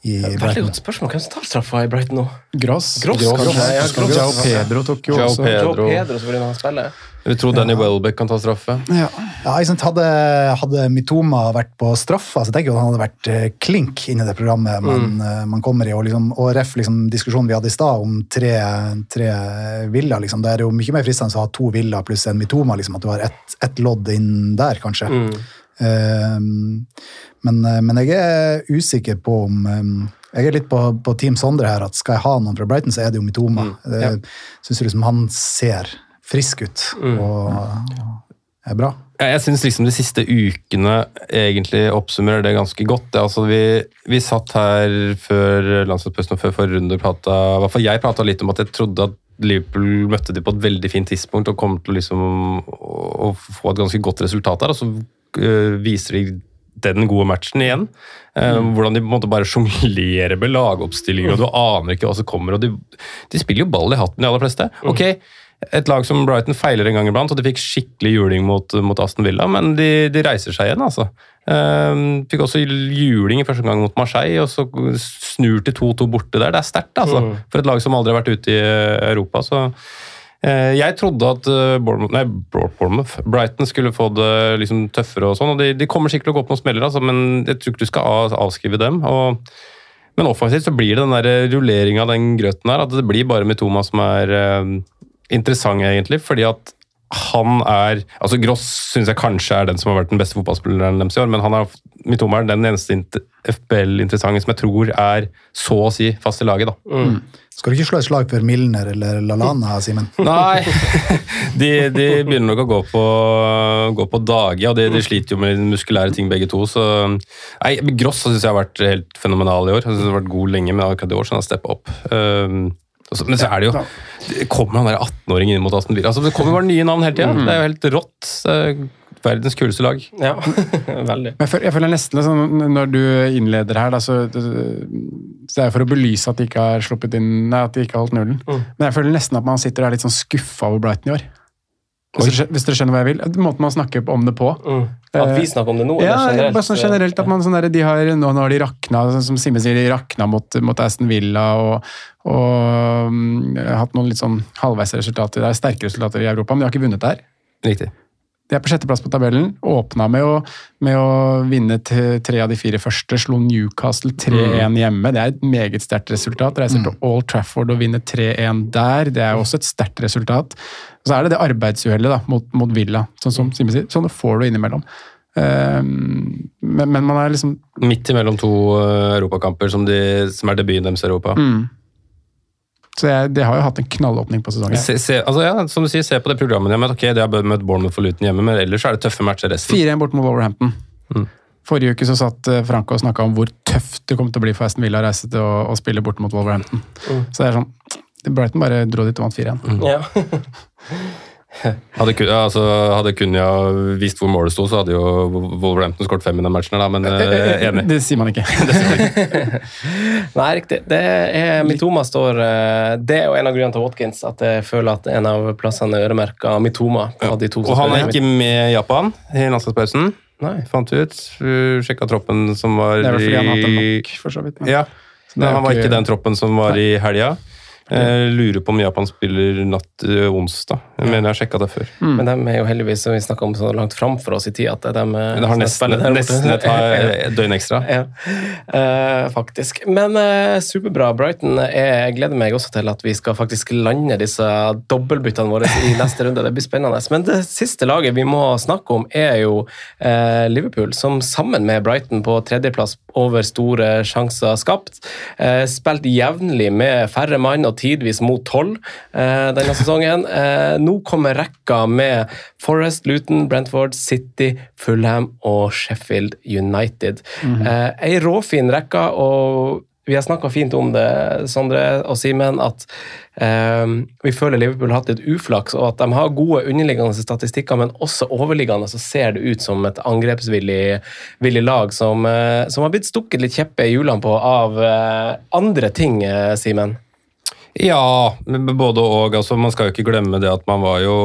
I Veldig godt spørsmål. Hvem som tar straffa i Brighton nå? Gross. Gross, Gross, Gross. Ja, Gross. Pedro tok jo også. også Pedro. Joe Pedro, selvfølgelig, når han spiller. Vi tror Danny Welbeck kan ta straffe. ja. Ja, sant? Hadde, hadde Mitoma vært på straff, så tenker jeg at han hadde vært eh, klink inni det programmet man, eh, man kommer i. Og, liksom, og ref liksom, diskusjonen vi hadde i stad om tre, tre villaer. Liksom. Det er jo mye mer fristende å ha to villaer pluss en Mitoma. Liksom, at du har ett et lodd inn der, kanskje. Um, men, eh, men jeg er usikker på om um, Jeg er litt på, på Team Sondre her, at skal jeg ha noen fra Brighton, så er det jo Mitoma. ja. Jeg Syns liksom han ser frisk ut og er bra. Ja, Jeg syns liksom de siste ukene egentlig oppsummerer det ganske godt. Det, altså vi, vi satt her før landslagspausen og før forrige runde og prata I hvert fall jeg prata litt om at jeg trodde at Liverpool møtte de på et veldig fint tidspunkt og kom til liksom å, å få et ganske godt resultat der. Og så øh, viser de den gode matchen igjen. Eh, Hvordan de på en måte bare sjonglerer med lagoppstillinger, og du aner ikke hva som kommer. og De, de spiller jo ball i hatten, de aller fleste. Ok, et lag som Brighton feiler en gang iblant, og de fikk skikkelig juling mot, mot Aston Villa, men de, de reiser seg igjen, altså. Eh, fikk også juling i første gang mot Marseille, og så snur til 2-2 borte der. Det er sterkt, altså. Mm. For et lag som aldri har vært ute i eh, Europa. så uh, jeg trodde at eh, Bournemouth, nei, Bournemouth, Brighton skulle få det liksom tøffere, og sånn, og de, de kommer sikkert til å gå på noen smeller, altså, men jeg tror ikke du skal avskrive dem. og men offensivt så blir det den rulleringa av den grøten her, at det blir bare Mitoma som er interessant, egentlig. Fordi at han er altså Gross syns jeg kanskje er den som har vært den beste fotballspilleren deres i år, men han er, Mitoma er den eneste int- FBL-interessante som jeg tror er så å si fast i laget. da. Mm. Skal du ikke slå et slag for Milner eller Lalana, Simen? Nei, de, de begynner nok å gå på, gå på dage, og de, de sliter jo med muskulære ting begge to. så nei, Gross syns jeg har vært helt fenomenal i år. Jeg synes det har vært god lenge, men akkurat i år så har han steppa opp. Um, men så er det jo det kommer han der 18-åringen inn mot Aston Villa. Altså, det kommer bare nye navn hele tida. Det er jo helt rått. Er verdens kuleste lag. Ja, veldig. Men jeg føler, jeg føler nesten liksom, Når du innleder her, da, så, så er det for å belyse at de ikke har sluppet inn Nei, at de ikke har holdt nullen. Mm. Men jeg føler nesten at man sitter der litt sånn skuffa over Brighton i år. Hvis dere, hvis dere skjønner hva jeg vil? Måten man snakker om det på. Mm. At vi snakker om det nå, Ja, generelt? bare sånn generelt at man sånn der, de har, nå, har de rakna, sånn som Simen sier, de rakna mot, mot Aston Villa og, og um, hatt noen litt sånn halvveis resultater. Det er sterke resultater i Europa, men de har ikke vunnet der. Riktig. De er på sjetteplass på tabellen. Åpna med å, med å vinne tre av de fire første. Slo Newcastle 3-1 hjemme. Det er et meget sterkt resultat. Reiser til Old Trafford og vinner 3-1 der. Det er også et sterkt resultat. Så er det det arbeidsuhellet mot, mot Villa, sånn som Simen sier. Sånne får du innimellom. Ehm, men, men man er liksom Midt imellom to eh, europakamper som, de, som er debuten deres i Europa. mm. Så jeg, det har jo hatt en knallåpning på sesongen. Se, se, altså ja, som du sier, se på det programmet de. Ok, de har møtt Bournemouth for Luton hjemme, men ellers er det tøffe matcher resten. 4-1 bort mot Wolverhampton. Mm. Forrige uke så satt eh, Franco og snakka om hvor tøft det kom til å bli for Aston Villa å reise til å, å spille borte mot Wolverhampton. Mm. Så det er sånn Brighton bare dro dit og vant 4-1. Ja. Hadde, kun- altså, hadde Kunja visst hvor målet sto, så hadde jo Wolverhampton skåret fem i den matchen. Da, men eh, enig. Det sier man ikke. Nei, riktig. Det er Mitoma står eh, Det er jo en av grunnene til Watkins at jeg føler at en av plassene er øremerka Mitoma. Ja. Og han er ikke med i Japan i landslagspausen. Nei. Fant ut. Sjekka troppen som var Det er vel fordi han har hatt nok, for så vidt. men- Ja, men han var ikke- den troppen som var i helga. Jeg lurer på om Japan spiller natt øh, onsdag. Jeg mener jeg har sjekka det før. Men de er jo heldigvis som vi snakket om så langt fram for oss i tid at de Men det har nesten, nesten et, et døgn ekstra. Ja, Uh, faktisk. Men uh, superbra. Brighton. Jeg gleder meg også til at vi skal faktisk lande disse dobbeltbyttene våre i neste runde. Det blir spennende. Men det siste laget vi må snakke om, er jo uh, Liverpool, som sammen med Brighton på tredjeplass over store sjanser skapt. Eh, spilt jevnlig med færre mann og tidvis mot tolv eh, denne sesongen. Eh, nå kommer rekka med Forest, Luton, Brentford, City, Fulham og Sheffield United. Mhm. eh, ei råfin rekke, og vi har snakka fint om det, Sondre og Simen, at eh, vi føler Liverpool har hatt litt uflaks, og at de har gode underliggende statistikker, men også overliggende så ser det ut som et angrepsvillig lag som, eh, som har blitt stukket litt kjeppe i hjulene på av eh, andre ting, eh, Simen. Ja, både og. Altså, man skal jo ikke glemme det at man var jo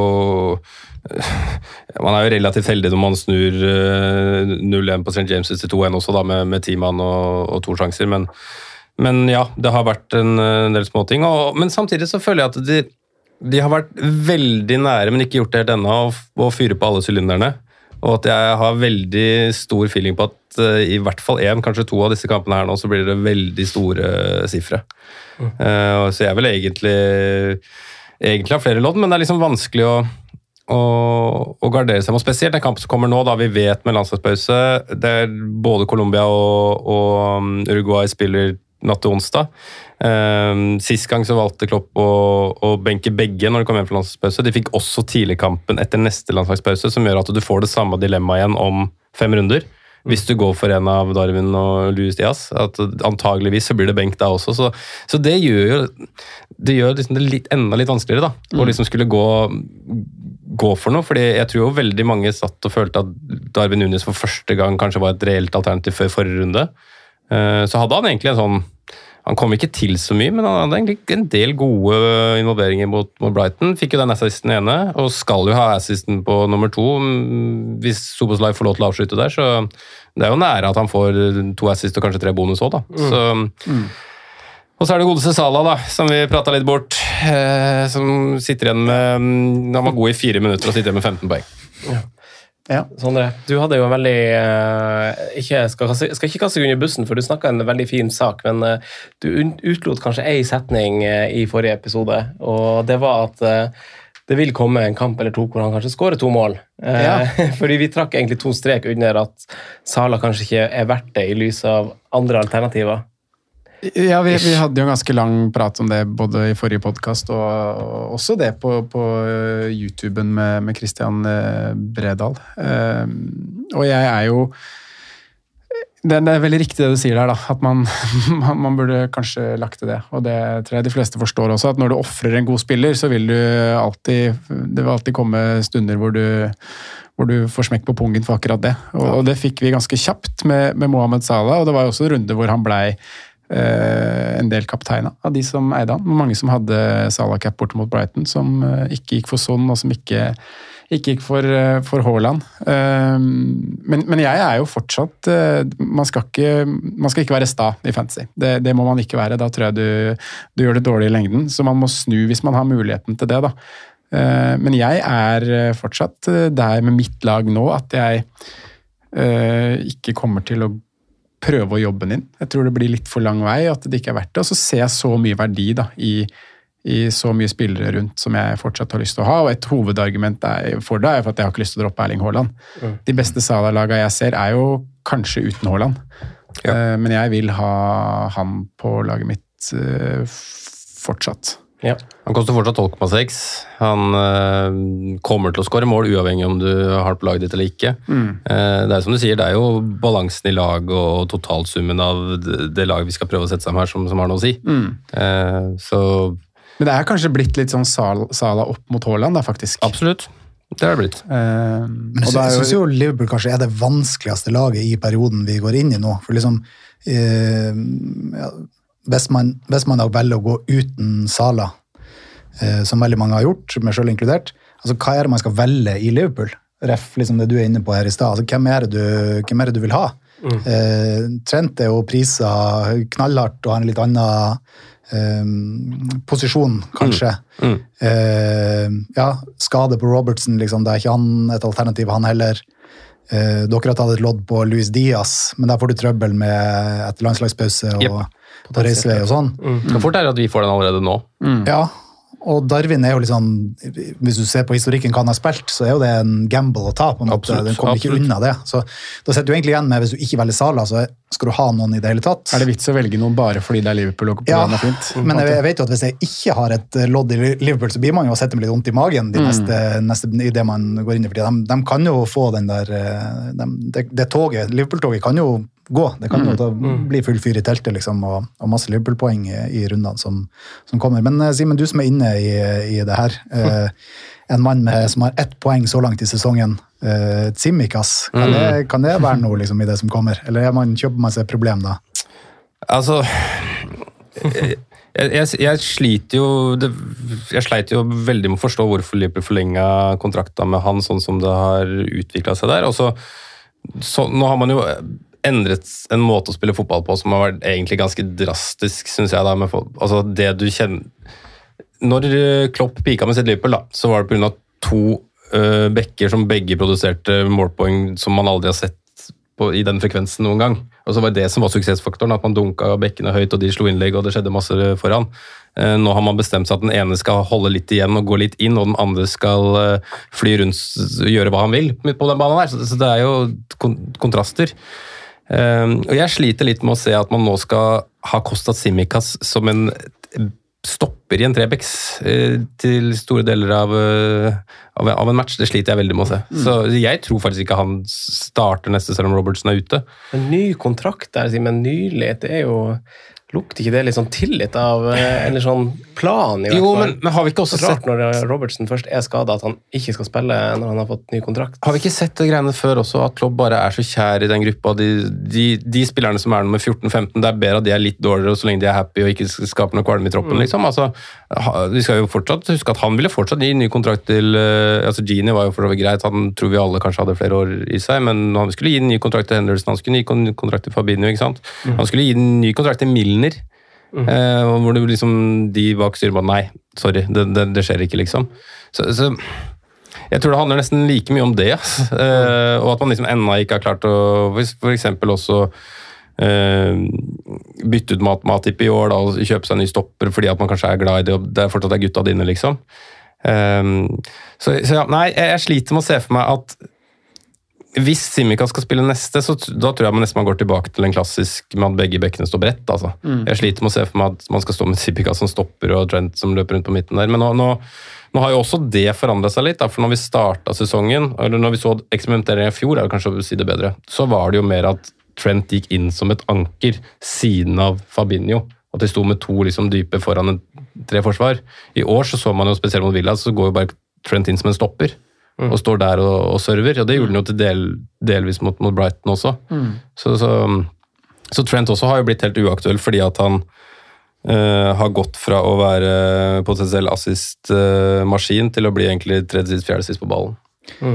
Man er jo relativt heldig når man snur eh, 0-1 på St. James' til 2-1 også, da, med, med ti mann og, og to sjanser. Men, men ja, det har vært en, en del småting. Men samtidig så føler jeg at de, de har vært veldig nære, men ikke gjort det helt ennå, å fyre på alle sylinderne. Og at jeg har veldig stor feeling på at uh, i hvert fall én, kanskje to av disse kampene her nå, så blir det veldig store sifre. Mm. Uh, så jeg vil egentlig egentlig ha flere lodd, men det er liksom vanskelig å, å, å gardere seg mot. Spesielt den kampen som kommer nå, da vi vet med landslagspause. Der både Colombia og, og um, Uruguay spiller natt til onsdag. Um, sist gang så valgte Klopp å, å benke begge når de kom hjem fra landslagspause. De fikk også tidligkampen etter neste landslagspause, som gjør at du får det samme dilemmaet igjen om fem runder. Hvis du går for en av Darwin og Louis Diaz. at Antageligvis så blir det benk da også. Så, så det gjør jo det gjør liksom det litt, enda litt vanskeligere da, å liksom skulle gå, gå for noe. fordi jeg tror jo veldig mange satt og følte at Darwin Nunes for første gang kanskje var et reelt alternativ før forrige runde. Eh, Så hadde han egentlig en sånn Han kom ikke til så mye, men han hadde egentlig en del gode involveringer mot, mot Brighton. Fikk jo den assisten ene, og skal jo ha assisten på nummer to mm, hvis Soboslaj får lov til å avslutte der. Så det er jo nære at han får to assist og kanskje tre bonus òg, da. Mm. Så, Og så er det godeste Salah, da, som vi prata litt bort. Eh, som sitter igjen med mm, Han var god i fire minutter og sitter igjen med 15 poeng. Sondre, du hadde jo en veldig eh, ikke, skal, skal ikke kaste deg under bussen, for du snakka en veldig fin sak, men eh, du utlot kanskje ei setning eh, i forrige episode, og det var at det vil komme en kamp eller to hvor han kanskje skårer to mål. Ja. Fordi vi trakk egentlig to strek under at Sala kanskje ikke er verdt det i lys av andre alternativer. Ja, vi, vi hadde jo en ganske lang prat om det både i forrige podkast og, og også det på, på uh, YouTuben med, med Christian uh, Bredal. Eh, og jeg er jo det, er veldig riktig det du sier der, da. At man, man, burde kanskje lagt til det. Og det tror jeg de fleste forstår også, at når du ofrer en god spiller, så vil du alltid Det vil alltid komme stunder hvor du hvor du får smekk på pungen for akkurat det. Og, og det fikk vi ganske kjapt med, med Mohammed Salah, og det var jo også en runde hvor han blei eh, en del kapteiner av de som eide han. Mange som hadde Salah-cap borte mot Brighton, som eh, ikke gikk for Son, og som ikke, ikke gikk for, eh, for Haaland. Eh, men, men jeg er jo fortsatt eh, man, skal ikke, man skal ikke være sta i fantasy. Det, det må man ikke være. Da tror jeg du, du gjør det dårlig i lengden. Så man må snu hvis man har muligheten til det. da. Eh, Men jeg er eh, fortsatt eh, der med mitt lag nå at jeg eh, ikke kommer til å prøve å jobbe den inn. Jeg tror det blir litt for lang vei, at det ikke er verdt det. Og så ser jeg så mye verdi da, i, i så mye spillere rundt som jeg fortsatt har lyst til å ha. Og et hovedargument for det er for at jeg har ikke lyst til å droppe Erling Haaland. Mm. De beste Salah-laga jeg ser, er jo kanskje uten Haaland. Ja. Men jeg vil ha han på laget mitt eh, fortsatt. Han koster fortsatt 12,6. Han øh, kommer til å skåre mål uavhengig om du har det på laget ditt eller ikke. Mm. Eh, det er som du sier, det er jo balansen i lag og totalsummen av det, laget vi skal prøve å sette sammen her, som, som har noe å si. Mm. Eh, så Men det er kanskje blitt litt sånn Sal- sala opp mot Haaland, da, faktisk. Absolutt. Det har det blitt. Men jeg jeg syns jo Liverpool kanskje er det vanskeligste laget i perioden vi går inn i nå. For liksom eh, ja, hvis, man, hvis man velger å gå uten Sala, eh, som veldig mange har gjort, meg sjøl inkludert, altså hva er det man skal velge i Liverpool? Ref liksom det du er inne på her i stad. Altså, hvem, hvem er det du vil ha? Eh, Trent er jo prisa knallhardt og har en litt annen eh, posisjon, kanskje. Eh, ja, skade på Robertson, liksom. Det er ikke han et alternativ, han heller. Eh, dere har tatt et lodd på Luis Diaz, men der får du trøbbel med etter landslagspause og på reisevei og sånn. Det fort er at vi får den allerede nå. Mm. Ja, og Darwin er jo litt sånn Hvis du ser på historikken hva han har spilt, så er jo det en gamble å ta. på en måte. Absolutt, Den kommer ikke unna det. Så Da sitter du egentlig igjen med, hvis du ikke velger Sala, så skal du ha noen i det hele tatt. Er det vits å velge noen bare fordi det er Liverpool og Ja, er fint? men jeg, jeg vet jo at hvis jeg ikke har et eh, lodd i Liverpool, så blir man jo å sette med litt vondt i magen de Mm. neste, neste, i det man går inn i. fordi de, de kan jo få den der eh, de, det, det toget, Liverpool-toget kan jo gå. Det kan jo Mm. bli full fyr i teltet liksom, og, og masse Liverpool-poeng i, i rundene som, som kommer. Men eh, Simen, du som er inne i, i det her. eh, en mann med, som har ett poeng så langt i sesongen, uh, Tsimikas. Kan, Mm. det, kan det være noe liksom, i det som kommer? Eller er man, kjøper man seg et problem da? Altså jeg, jeg, jeg sliter jo det, Jeg sleit jo veldig med å forstå hvorfor Liverpool forlenga kontrakta med han sånn som det har utvikla seg der. Og så, så, nå har man jo endret en måte å spille fotball på som har vært egentlig ganske drastisk, syns jeg. da, med, altså det du kjenner Når Klopp pika med sitt Liverpool, da, så var det pga. to uh, bekker som begge produserte målpoeng som man aldri har sett på, i den frekvensen noen gang. Og så var det det som var suksessfaktoren, at man dunka bekkene høyt, og de slo innlegg, og det skjedde masse foran. Uh, Nå har man bestemt seg at den ene skal holde litt igjen og gå litt inn, og den andre skal uh, fly rundt og gjøre hva han vil midt på den banen der. Så- Så det er jo kon kontraster. Uh, Og jeg sliter litt med å se at man nå skal ha Kostas Simikaz som en stopper i en Trebecks eh, til store deler av, eh, av, en match. Det sliter jeg veldig med å se. Så jeg tror faktisk ikke han starter neste selv om Robertson er ute. En ny kontrakt der, Simen. Nylig. Det er jo Lukter ikke det litt sånn tillit av eh, Eller sånn plan, i hvert Jo, fall? men, men har vi ikke også Rart sett når Robertsen først er skada, at han ikke skal spille når han har fått ny kontrakt. Har vi ikke sett det greiene før også, at Klopp bare er så kjær i den gruppa? De, de, de spillerne som er nummer 14-15, det er bedre at de er litt dårligere så lenge de er happy og ikke skaper noe kvalme i troppen. Mm. liksom. Altså, vi skal jo fortsatt huske at han ville fortsatt gi ny kontrakt til eh, altså Genie var jo for så vidt greit, han tror vi alle kanskje hadde flere år i seg, men han skulle gi ny kontrakt til Henderson, han skulle gi ny kontrakt til Fabinho, ikke sant? Mm. Han skulle gi ny kontrakt til Milner. Eh, hvor det liksom, de bak styret bare Nei, sorry, det, det, det skjer ikke, liksom. Så, så jeg tror det handler nesten like mye om det. ass. Eh, og at man liksom ennå ikke har klart å eksempel også Uh, bytte ut Mat Matip i år da, og kjøpe seg en ny stopper fordi at man kanskje er glad i det, og det er fortsatt er gutta dine, liksom. Um, så, så ja, nei, jeg, jeg sliter med å se for meg at hvis Simika skal spille neste, så da tror jeg man nesten man går tilbake til en klassisk med at begge bekkene står bredt. altså. Mm. Jeg sliter med å se for meg at man skal stå med Simika som stopper og Trent som løper rundt på midten der. Men nå, nå, nå har jo også det forandra seg litt. Da, for når vi starta sesongen, eller når vi så eksperimenteringen i fjor, er det kanskje å si det bedre, så var det jo mer at Trent gikk inn som et anker siden av Fabinho. At de sto med to liksom dype foran en tre forsvar. I år så, så man jo spesielt mot Villa, så går jo bare Trent inn som en stopper. Og står der og, og server. Og det gjorde han jo til del, delvis mot, mot Brighton også. Mm. Så, så, så Trent også har jo blitt helt uaktuell fordi at han eh, har gått fra å være potensiell assist-maskin til å bli egentlig tredje sist, fjerde sist på ballen.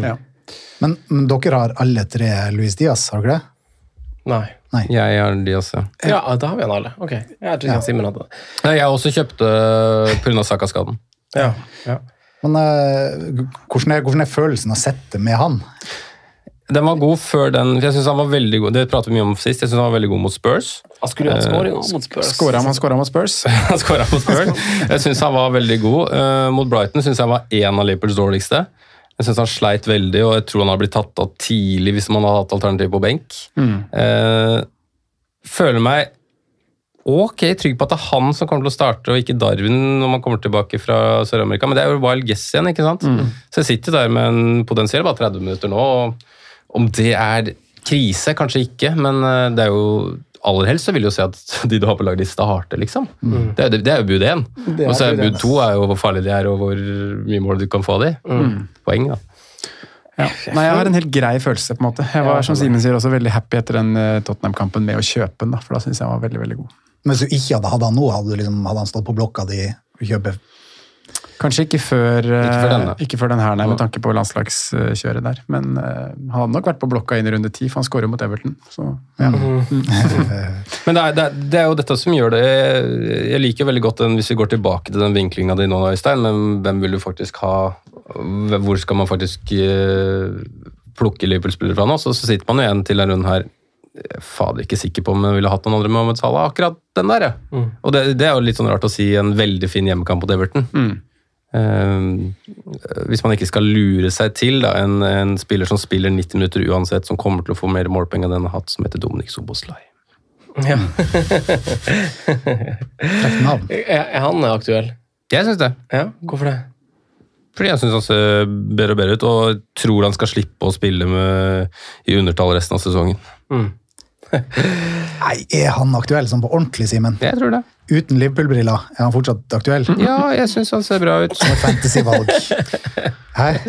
Ja. Men, men dere har alle tre Luis Diaz, har dere det? Nei. Nei. Jeg har Diaz, ja. Ja, da har vi han alle. Ok. Jeg trodde Ja. Simen hadde det. Jeg også kjøpte pga. Saka-skaden. Ja. ja. Men uh, hvordan, er, hvordan er følelsen å sette med han? Den var god før den for jeg synes han var veldig god, Det pratet vi mye om sist. Jeg synes han var veldig god mot Spurs. Han skulle hatt Eh, scoring mot Spurs. Skåra han skåra mot Spurs? Han skåra mot Spurs. Jeg syns han var veldig god. Eh, mot Brighton syns jeg han var en av Liverpools dårligste. Jeg syns han sleit veldig, og jeg tror han har blitt tatt av tidlig hvis man hadde hatt alternativ på benk. Mm. Eh, føler meg ok trygg på at det er han som kommer til å starte, og ikke Darwin når man kommer tilbake fra Sør-Amerika. Men det er jo wild guess igjen, ikke sant? Mm. Så jeg sitter der med en potensiell bare 30 minutter nå. og Om det er krise, kanskje ikke, men eh, det er jo aller helst så vil jeg jo se at de du har på laget, starter, liksom. Mm. Det, er, det er jo bud én. Og så er bud to er jo hvor farlig de er, og hvor mye mål du kan få av de. Mm. Poeng, da. Ja. Nei, jeg har en helt grei følelse, på en måte. Jeg var som Simen sier, også veldig happy etter den eh, Tottenham-kampen med å kjøpe den, da, for da syns jeg han var veldig, veldig god. Men hvis du ikke hadde hatt han nå, hadde, liksom, hadde han stått på blokka di og kjøpe Kanskje ikke før, eh, Ikke før denne. ikke før den her, nei, med tanke på landslagskjøret der. Men uh, han hadde nok vært på blokka inn i runde ti, for han skårer mot Everton. Så, ja. Men det er, det, er, det er jo dette som gjør det Jeg, liker veldig godt den, hvis vi går tilbake til den vinklinga di nå, Øystein, men hvem vil du faktisk ha Hvor skal man faktisk uh, plukke Liverpool-spillere fra nå? Så, så sitter man jo igjen til denne runden her er Fader, ikke sikker på om jeg ville hatt noen andre med Mohammed Salah. Akkurat den der, ja. Mm. Og det, det er jo litt sånn rart å si en veldig fin hjemmekamp mot Everton. Eh, hvis man ikke skal lure seg til da, en, en spiller som spiller 90 minutter uansett, som kommer til å få mer målpenger enn den har hatt, som heter Dominik Soboslai. Ja. navn. Er, er han aktuell? Jeg syns det. Ja, Hvorfor det? Fordi jeg syns han ser bedre og bedre ut, og tror han skal slippe å spille med, i undertall resten av sesongen. Nei, er han aktuell sånn på ordentlig, Simen? Jeg tror det. Uten Liverpool-briller, er han fortsatt aktuell? Ja, jeg syns han ser bra ut. Som et fantasyvalg.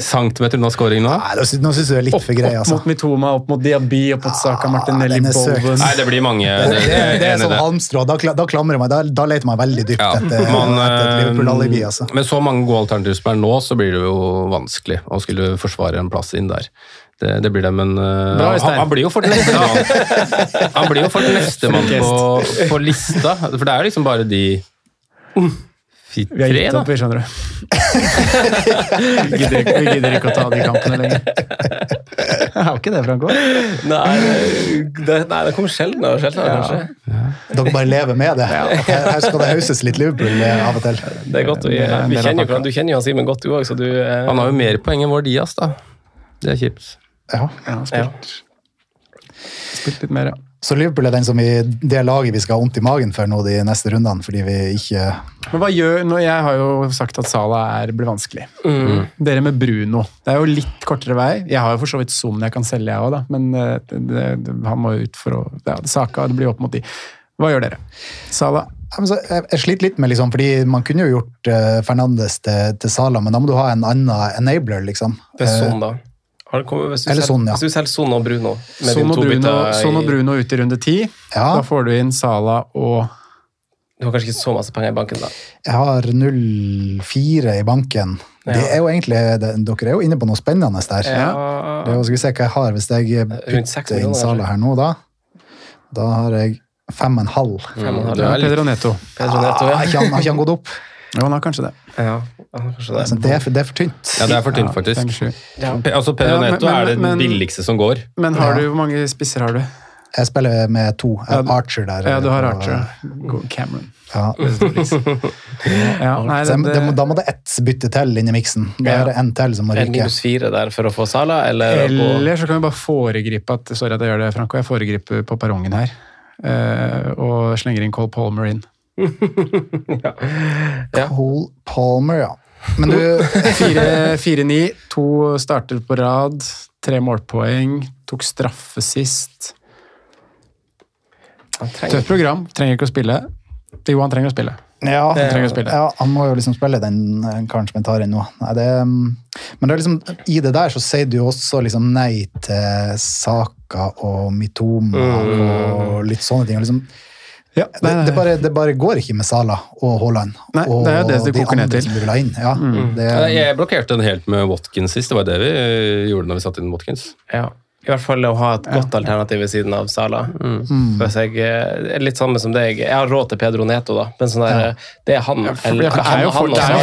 Centimeter unna scoring nå? Nei, nå sy- nå syns jeg du er litt for grei, Opp altså. mot Mitoma, opp mot Diaby, opp mot Saka Martinelli, den er. Bowen Nei, det blir mange. Det, det, det, det er sånn halmstrå. Da, da klamrer jeg meg, da, da leter man veldig dypt Ja, etter, man, etter eh, Liverpool-alibi. Altså. Med så mange gode alternativer som er nå, så blir det jo vanskelig å skulle forsvare en plass inn der. Det, det blir det, men eh, Bra, han, han blir jo fort neste Han blir jo fort nestemann på, på lista, for det er jo liksom bare de fi- Vi har gitt opp, vi skjønner du. vi, gidder ikke, vi gidder ikke å ta de kampene lenger. Jeg har ikke det, Franco. Nei, det, nei, det kommer sjeldnere og ja. kanskje. Dere bare lever med det. Her, her skal det hauses litt Liverpool eh, av og til. Det er godt en vi kjenner jo, du kjenner jo han Simen godt, du òg, så eh, Han har jo mer poeng enn vår Dias, da. Det er kjipt. Ja. Ja, spilt, spilt litt mer, ja. Så Liverpool er den som i det laget vi skal ha vondt i magen for nå de neste rundene, fordi vi ikke Men hva gjør, nå, Jeg har jo sagt at Sala er, blir vanskelig. Dere med Bruno. Det er jo litt kortere vei. Jeg har jo for så vidt Zoom jeg kan selge, jeg òg, men eh, det, det, han må jo ut for å ja, Saka, det blir opp mot de. Hva gjør dere? Sala? Ja, men så, jeg, jeg sliter litt med liksom, fordi Man kunne jo gjort uh, Fernandes til, til Sala, men da må du ha en annen enabler, liksom. Det er Eh, sånn, da. Har det hvis, du Eller selger, Son, ja. hvis du selger Son og Bruno med Son og, to Bruno, i- Son og Bruno ut i runde ti. Ja. Da får du inn Sala og Du har kanskje ikke så masse penger i banken, da. Jeg har 0,4 i banken. Det er jo egentlig, det, Dere er jo inne på noe spennende der. Ja. Det er jo, skal vi se hva jeg har hvis jeg putter inn Sala her nå, da. Da har jeg fem og en halv. Er Pedro Neto. Pedro Neto, ja. han- har ikke han gått opp? Jo, han har kanskje det. Ja, ja, kanskje det. Altså, det, er for, det er for tynt. Ja, det er for tynt, faktisk. Ja. Altså, Pedro Ja, Neto men- er det men- billigste som går. Men har du, hvor mange spisser har du? Jeg spiller med to. Archer der. Ja, du har Archer. Go- Cameron. Ja. Ja, nei, det, det da må det ett bytte til inn i miksen. Da er det en til som må En ryke. minus fire der for å få Sala, eller, Eller så kan vi bare foregripe at Sorry at jeg gjør det, Franco. Jeg foregriper på perrongen her. eh, og slenger inn Cole Palmer inn. Cole Palmer, ja. Men du, 4-9, to starter på rad, tre målpoeng, tok straffe sist. Tøft program, trenger ikke å spille. Jo, han trenger å spille. ja, Han å spille. ja, han må jo liksom spille den eh, karen som jeg tar inn nå. Nei, det, mm, men det er liksom, i det der så sier du jo også liksom nei til Saka og Mitoma og litt sånne ting. og Liksom, Ja, det, det, bare, det bare går ikke med Sala og Haaland. Nei, og det er det det de koker ned til. som vil ha inn. Ja, det, Jeg blokkerte den helt med Watkins sist. Det var det vi eh, gjorde når vi satte inn Watkins. Ja. I hvert fall å ha et godt alternativ ved siden av Sala. Mm. Hvis jeg, eh, er litt samme som deg. Jeg har råd til Pedro Neto, da. Men sånn der, det er han. Eller, det, er jo han, folk, det, er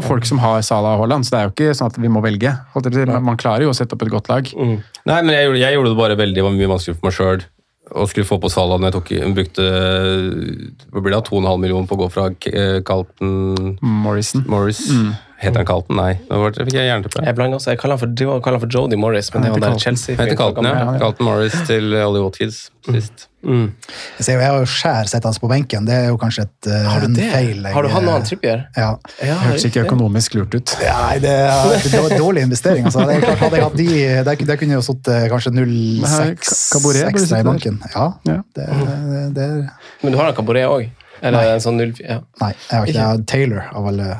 jo folk er som har Sala og Haaland, så det er jo ikke sånn at vi må velge. Man klarer jo å sette opp et godt lag. Nei, men jeg gjorde, jeg gjorde det bare veldig mye vanskelig for meg sjøl. Og skulle få på Salah når jeg tok, brukte hva blir det, 2,5 millioner på å gå fra eh, Carlton Morrison. Morris. Heter han Carlton? Nei, da det- fikk jeg jernteppe. Jeg blander også. Jeg kaller han for, kaller han for Jody Morris, men det var der heter Chelsea. Heter Carlton, ja. Ja, ja. Carlton Morris til Ollie Watkins sist. jeg, ser jeg har jo skjær sett hans på benken. Det er jo kanskje et, eh, Har du en det? feil. jeg- Har du han og han Trippier? Ja. Ja, Høres ikke økonomisk lurt ut. Nei, det er dårlig investering. Altså. Det er klart, hadde jeg hatt de, der, der kunne jeg jo sittet kanskje 0,6 ekstra i banken. Ja, Ja. det, det, det er Men du har da Cabaret òg? Eller Nei. en sånn 04? Ja. Nei, jeg har ikke det. Jeg har Taylor av alle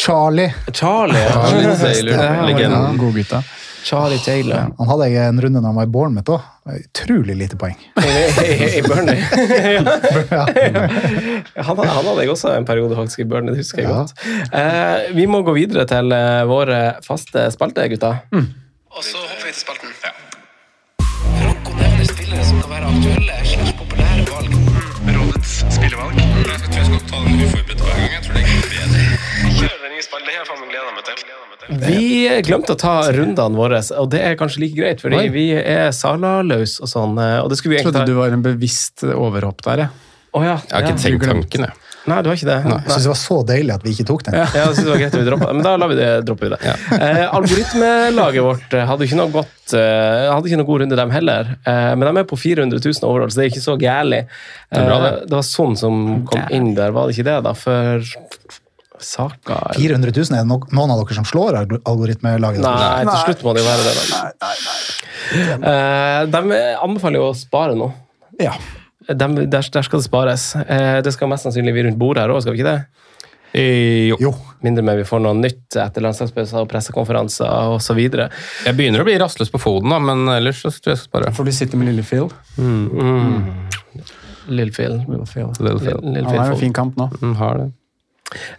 Charlie. Charlie. Charlie. Taylor, Ja, legenden. Godgutta. Charlie Taylor. Han hadde jeg en runde når han var i Bournemouth òg. Utrolig lite poeng. I, Burnley. Ja. Han, han hadde jeg også en periode faktisk i Burnley, det husker jeg Ja. godt. Eh, vi må gå videre til eh, våre faste spalter, gutta. Og så hopper vi til spalten. Franco nevner spillere som kan være aktuelle slags populære valg. Rådets spillevalg. Jeg tror jeg skal ta den uforberedt hver gang. Jeg tror det er Vi glemte å ta rundene våre, og det er kanskje like greit, fordi Oi. vi er Sala-løs og sånn. eh, Og det skulle vi Jeg egentlig trodde du var en bevisst overhopp der, jeg. Oh, ja. Jeg har ikke ja. tenkt tanken, jeg. Nei, du har ikke det? Jeg syns det var så deilig at vi ikke tok den. Ja, jeg synes det var greit at vi droppet men da lar vi det, dropper vi det. Eh, algoritmelaget vårt eh, hadde ikke noe godt eh, hadde ikke noe god runde, dem heller. Eh, men de er på 400 000 overall, så det er ikke så gærlig. Det det var sånn som kom inn der, var det ikke det? da? For Saka 400 000 er det no noen av dere som slår alg- algoritmelaget? Nei, til slutt må det jo være det. Nei, nei, nei. de anbefaler jo å spare nå. Ja. De, der, der skal det spares. Eh, det skal mest sannsynlig vi rundt bordet her òg, skal vi ikke det? Eh, Jo. Jo. Mindre med vi får noe nytt etter landslagspauser og pressekonferanser osv. Jeg begynner å bli rastløs på foten, da, men ellers så tror jeg jeg skal spare. For du sitter med lille Phil. mm. Phil. Little Phil. Little Phil. Lill Han er jo en fin kamp nå. Mm, har det.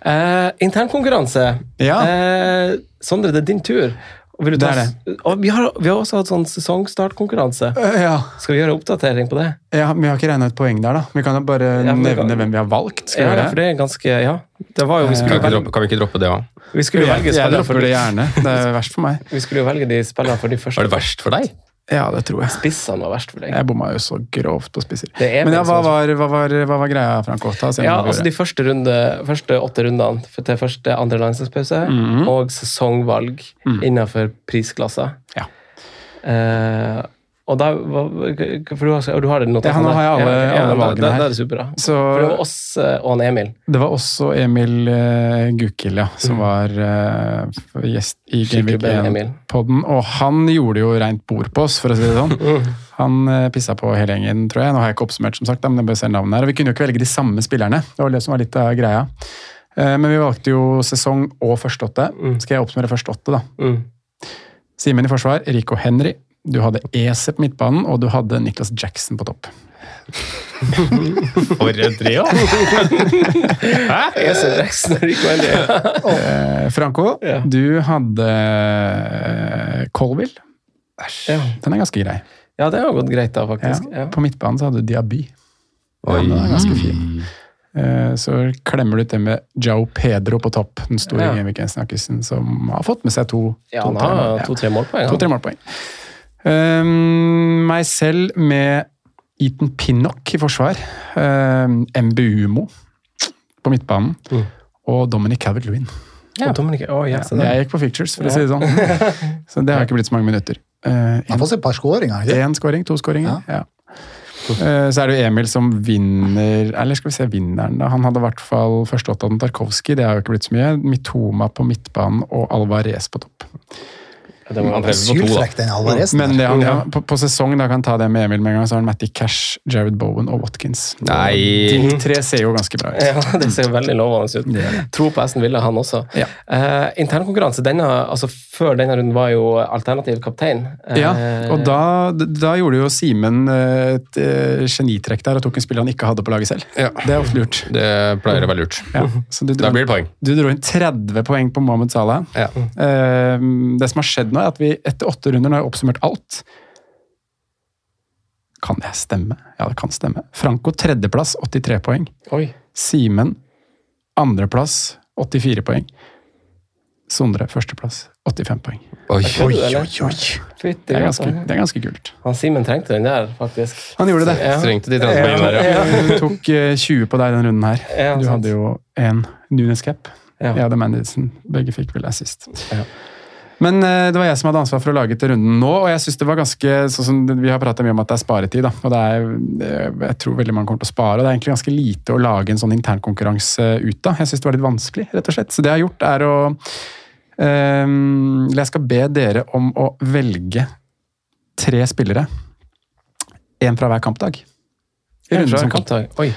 Eh, internkonkurranse. Ja. Eh, Sondre, det er din tur. Vil du Det ta, er Og vi, har, vi har også hatt sånn sesongstartkonkurranse. Ja. Skal vi gjøre oppdatering på det? ja, men Vi har ikke regna ut poeng der, da. Vi kan jo bare Ja, nevne kan- hvem vi har valgt. Skal vi det? for det? det er ganske Ja. Det var jo, vi, Kan skulle jo ikke velge, droppe, kan vi ikke droppe det òg? vi, skulle jo Jeg, velge jeg for dropper det gjerne. Det er verst for meg. vi skulle jo velge de spillerne for de første. Var det verst for deg? Ja, det tror jeg. Spissene var verst for deg. Jeg bomma jo så grovt på spisser. Er Men ja, hva var, hva var, hva var greia, Franco? Ta Ja, altså. De første, runde, første åtte rundene til første andre landslagspause Mhm. og sesongvalg innenfor prisklasser. Ja. Eh, Og da, for du har, du har det notert? Ja, nå har alle- Ja, alle valgene her. Det, er superbra. Så- For det var oss eh, og han Emil. Det var også Emil uh, Gukild, ja, som var uh, gjest i Game Week Skikkelig Emil. 1-podden. Og han gjorde jo rent bord på oss, for å si det sånn. Han uh, pissa på hele gjengen, tror jeg. Nå har jeg ikke oppsummert, som sagt, men jeg bare ser navnet her. Og vi kunne jo ikke velge de samme spillerne. Det var det som var litt av greia. Uh, men vi valgte jo sesong og første åtte. Skal jeg oppsummere første åtte, da? Mm. Simen i forsvar, Rico Henry. Du hadde Ese på midtbanen, og du hadde Niklas Jackson på topp. For en trio! Ese Jackson og Rico veldig Eh, Franco, Ja. du hadde Colville. Colville. Ja. Den er ganske grei. Ja, det har gått greit, da, faktisk. Ja. På midtbanen så hadde du Diaby. Oi. Den er ganske fin. Eh, Så klemmer du ut det med Joe Pedro på topp, den store Ja. Som har fått med seg to Ja, han to-tre mål. Ja. to-tre målpoeng. To-tre målpoeng. Um, meg selv med Eaton Pinnock i forsvar. Um, MBUMO på midtbanen. Mm. Og Dominic Calvert-Lewin. Ja. Oh, yes, Ja, jeg gikk på fictures, for å si det sånn. Så det har ikke blitt så mange minutter. Uh, Man får se et par skåringer. Én skåring, to skåringer. Ja. Eh, Så er det jo Emil som vinner Eller skal vi se vinneren, da. Han hadde i hvert fall førsteåtta av Tarkovskij, det har jo ikke blitt så mye. Mitoma på midtbanen og Alvarez på topp. Det var Han. Sylfrekk, den Alvarez. Men det han, Ja. på, på sesong, da kan ta det med Emil med en gang, så har han Matty Cash, Jared Bowen og Watkins. Nei. De tre ser jo ganske bra ut. Ja, det ser veldig lovende ut. Tro på Aston Villa, han også. Ja. Uh, internkonkurranse, altså før denne runden var jo alternativ kaptein. Uh, Ja, og da, da gjorde jo Simen eh, et uh, genitrekk der og tok en spiller han ikke hadde på laget selv. Ja. Det er ofte lurt. Det pleier å være lurt. Ja, så du Da dro, blir det poeng. du dro inn 30 poeng på Mohammed Salah. Ja. Uh, det som har skjedd nå, er at vi etter åtte runder nå har oppsummert alt. Kan det stemme? Ja, det kan stemme. Franco tredjeplass, 83 poeng. Oi. Simen andreplass, 84 poeng. Sondre førsteplass, 85 poeng. Oi. Oi, oi, oi. Det er ganske, det er ganske kult. Han Simen trengte den der, faktisk. Han gjorde det. Ja. Trengte de 30 poengene der, ja. Du tok eh, 20 på deg den runden her. Ja, Du sant. hadde jo en Nunes cap. Ja. Jeg hadde Mandison. Begge fikk vel assist. Ja. Men eh, det var jeg som hadde ansvar for å lage til runden nå, og jeg synes det var ganske sånn som Vi har prata mye om at det er sparetid, da. Og det er, eh, jeg tror veldig mange kommer til å spare. Og det er egentlig ganske lite å lage en sånn internkonkurranse ut av. Jeg syns det var litt vanskelig, rett og slett. Så det jeg har gjort, er å eller Jeg skal be dere om å velge tre spillere. Én fra hver kampdag. I fra som kampdag. Oi.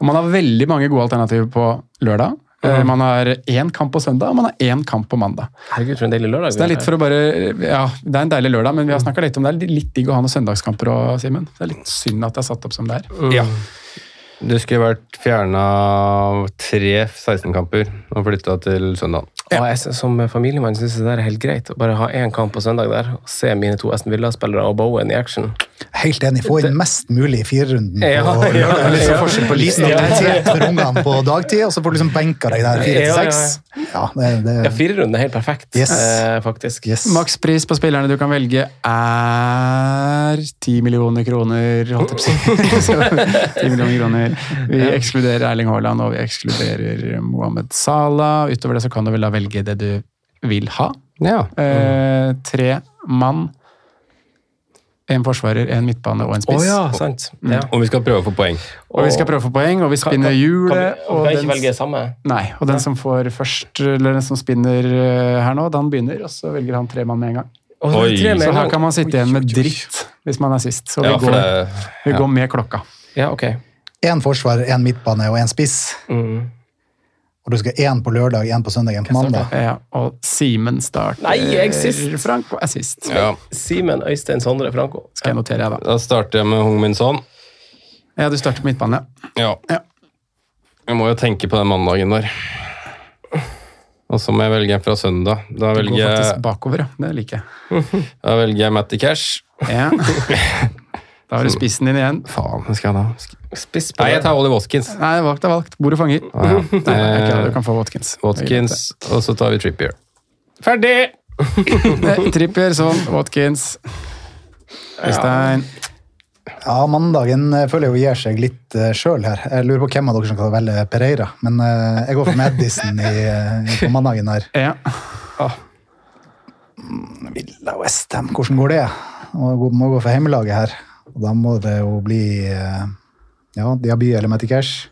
Og man har veldig mange gode alternativer på lørdag. Eh, Man har én kamp på søndag, og man har én kamp på mandag. Herregud, for en deilig lørdag. Så det er litt for å bare Ja, det er en deilig lørdag, men vi har snakka litt om det. Det er litt digg å ha noen søndagskamper òg, Simen. Det er litt synd at det er satt opp som det er. Ja. Det skulle vært fjerna tre 16-kamper og flytta til søndag. Og jeg, som familiemann syns jeg det er helt greit å bare ha én kamp på søndag der og se mine to Aston Villa-spillere og Bowen i action. Helt enig. Få inn mest mulig i firerunden. Ja, på ja. Litt sånn ja. forskjell på liten Ja. aktivitet for ungene på dagtid, og så får du liksom benka deg der fire Ja, til ja, seks. Ja, det, det, Ja, firerunden er helt perfekt, Yes. eh, faktisk. yes. Makspris på spillerne du kan velge er 10 millioner kroner, holdt jeg på å si. Ti millioner kroner. Vi ekskluderer Erling Haaland, og vi ekskluderer Mohammed Salah. Utover det så kan du vel da velge det du vil ha. Ja. Eh, tre mann. En forsvarer, en midtbane og en spiss. spiss. ja, sant. Ja. Og vi skal prøve å få poeng. Og vi skal prøve å få poeng, og vi spinner hjulet. Kan vi, og den- ikke velge samme? Nei, og den som får først, eller den som spinner eh, her nå, den begynner, og så velger han tre mann med en gang. Oi. Så her kan man sitte igjen med dritt hvis man er sist. Så vi, Ja, går, det vi går med klokka. Ja, ok. Én forsvar, én midtbane og én spiss. Mm. Og du skal én på lørdag, én på søndag, én på mandag. Ja, og Simen starter. Nei, jeg sist. Franco er sist. ja. Simen, Øystein, Sondre, Franco. Skal jeg notere, jeg, da. Da starter jeg med Hung Min Son. Ja, du starter på midtbane. Ja. Ja. Jeg må jo tenke på den mandagen der. Og så må jeg velge en fra søndag. Da Du velger går faktisk bakover, ja. Det liker jeg. da velger jeg Matty Cash. Ja. Da har du spissen din igjen. Faen, hva skal jeg da? Spiss på Nei, jeg tar Ollie Watkins. Nei, valgt er valgt. Bordet fanger. Ah, ja. Nei, okay. Du kan få Watkins. Watkins, og så tar vi Trippier. Ferdig! Eh, Trippier, sånn. Watkins. Øystein. Ja, mandagen eh, føler jeg jo gir seg litt uh, sjøl her. Jeg lurer på hvem av dere som kan velge Pereira. Men eh, jeg går for Madison i, eh, på mandagen her. Ja. Villa Westham, hvordan går det? Må må gå for hjemmelaget her. Og da må det jo bli eh, ja, Diaby eller Matty Cash.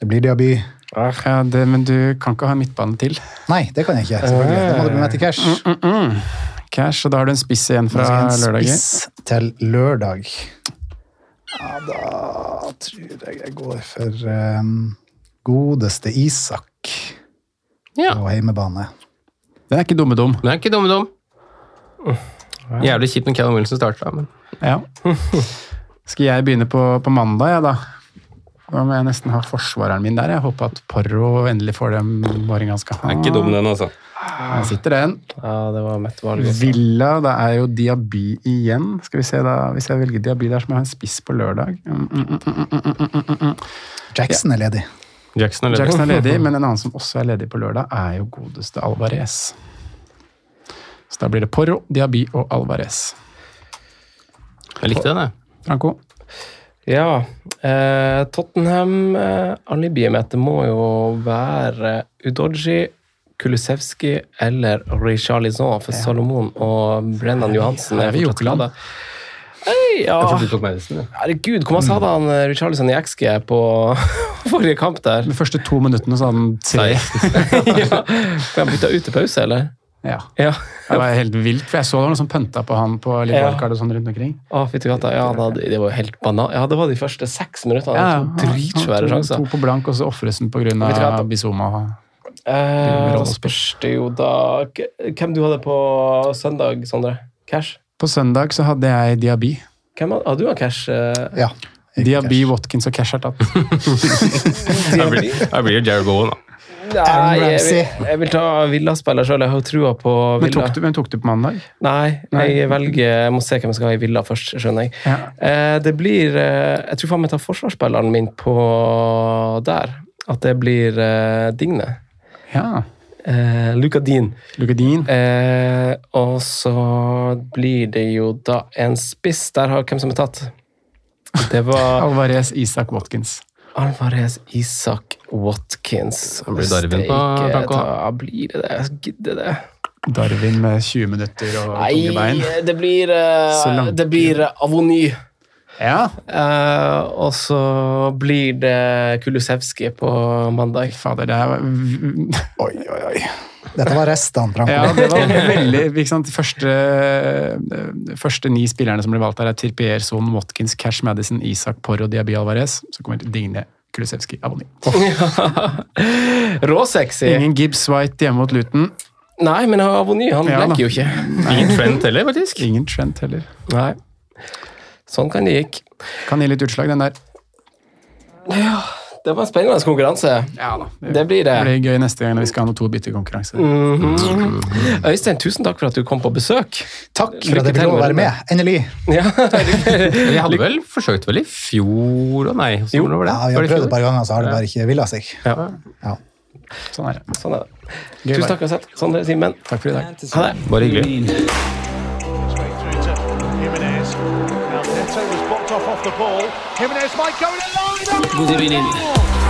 Det blir Diaby. Ja, det, men du kan ikke ha midtbane til. Nei, det kan jeg ikke. selvfølgelig. Da må det bli Matty Cash. Mm, mm, mm. Cash, og da har du en spiss igjen fra lørdag. Spiss til lørdag. Ja, da tror jeg jeg går for um, godeste Isak på hjemmebane. Den er ikke dumme-dum. Den er ikke dumme-dum. Jævlig kjipt når Callum Wilson starter, men Ja. Skal jeg begynne på, på mandag, jeg, da? Da må jeg nesten ha forsvareren min der. Jeg håper at Porro endelig får den Vålerenga skal ha. er ikke dum, den, altså. Her sitter den. Ja, det var mitt valg. også. Villa, det er jo Diaby igjen. Skal vi se da, Hvis jeg velger Diaby der, så må jeg ha en spiss på lørdag. Mm, mm, mm, mm, mm, mm, mm, mm. Jackson er ledig. Jackson er ledig. Jackson er ledig, men en annen som også er ledig på lørdag, er jo godeste Alvarez. Så da blir det Porro, Diaby og Alvarez. Jeg likte den, jeg. Franco? Ja. Eh, Tottenham-alibiet mitt det må jo være Udoji, Kulusevski eller Richarlison for Salomon og Brennan Johansen. Ja, er vi fortsatt skadet. Hei, ja. Jeg tror du tok Madison. Herregud, hvor masse hadde han eh, Richarlison i XG på forrige kamp der? De første to minuttene så hadde han tre. ja. Ble han bytta ut til pause, eller? Ja. Ja. Det var helt vilt, for jeg så det var noen som pønta på han på litt Ja. og sånn rundt omkring. Å, fytti katta. Ja, da, det var jo helt banan... Ja, det var de første seks minuttene. Ja, dritsvære sjanser. To på blank, og så ofres den pga. Bizoma. Eh, da spørs det jo da Hvem du hadde på søndag, Sondre? Cash? På søndag så hadde jeg Diaby. Hvem hadde, hadde du av cash? eh, Ja. Diaby, Watkins og Cash er tatt. jeg, blir jo blir det Jared Bowen, da. Nei, jeg vil, jeg vil ta Villa-spiller sjøl. Jeg har trua på Men tok du, hvem tok du på mandag? Nei, Nei. jeg velger Jeg må se hvem jeg skal ha i Villa først, skjønner jeg. Ja. Eh, det blir eh, Jeg tror faen meg tar forsvarsspilleren min på der. At det blir eh, Digne. Ja. Eh, Luca Dean. Lukadin. Eh, og så blir det jo da en spiss. Der har hvem som er tatt. Det var Alvarez, Isak, Watkins. Alvarez Isak Watkins. Det blir Darwin på Franco. Da Blir det det? Jeg gidder det. Darwin med 20 minutter og tunge bein. Nei, det blir, uh, det blir Avony. Ja. Uh, og så blir det Kulusevski på mandag. Fader, det her var Oi, oi, oi. Dette var restene, Frank. Ja, det var veldig ikke sant? De første, de første ni spillerne som ble valgt her, er Tirpier, Son, Watkins, Cash Madison, Isak, Porro, Diaby Alvarez. Så kommer Digne, Kulusevski, Avoni. Råsexy. Ingen Gibbs White hjemme mot Luton. Nei, men Avony han Ja, blekker jo ikke. Ingen Trent heller, faktisk. Ingen Trent heller. Nei. Sånn kan det gikk. Kan gi litt utslag, den der. Ja, det var en spennende konkurranse. Ja da. Det blir det. Det blir gøy neste gang når vi skal ha noe to byttekonkurranse. -hmm. Øystein, tusen takk for at du kom på besøk. Takk for at jeg fikk lov å være med. Endelig. Ja, Vi hadde vel forsøkt vel i fjor og nei. Jo. var det? Ja, vi har prøvd et par ganger, så har det bare ikke villa seg. Ja, Ja. Sånn er det. sånn er det. Gøy Tusen takk, Aset. Sondre, Simen. Takk for i dag. Ha det. Bare hyggelig. Ball. Jimenez might go in line. Moderne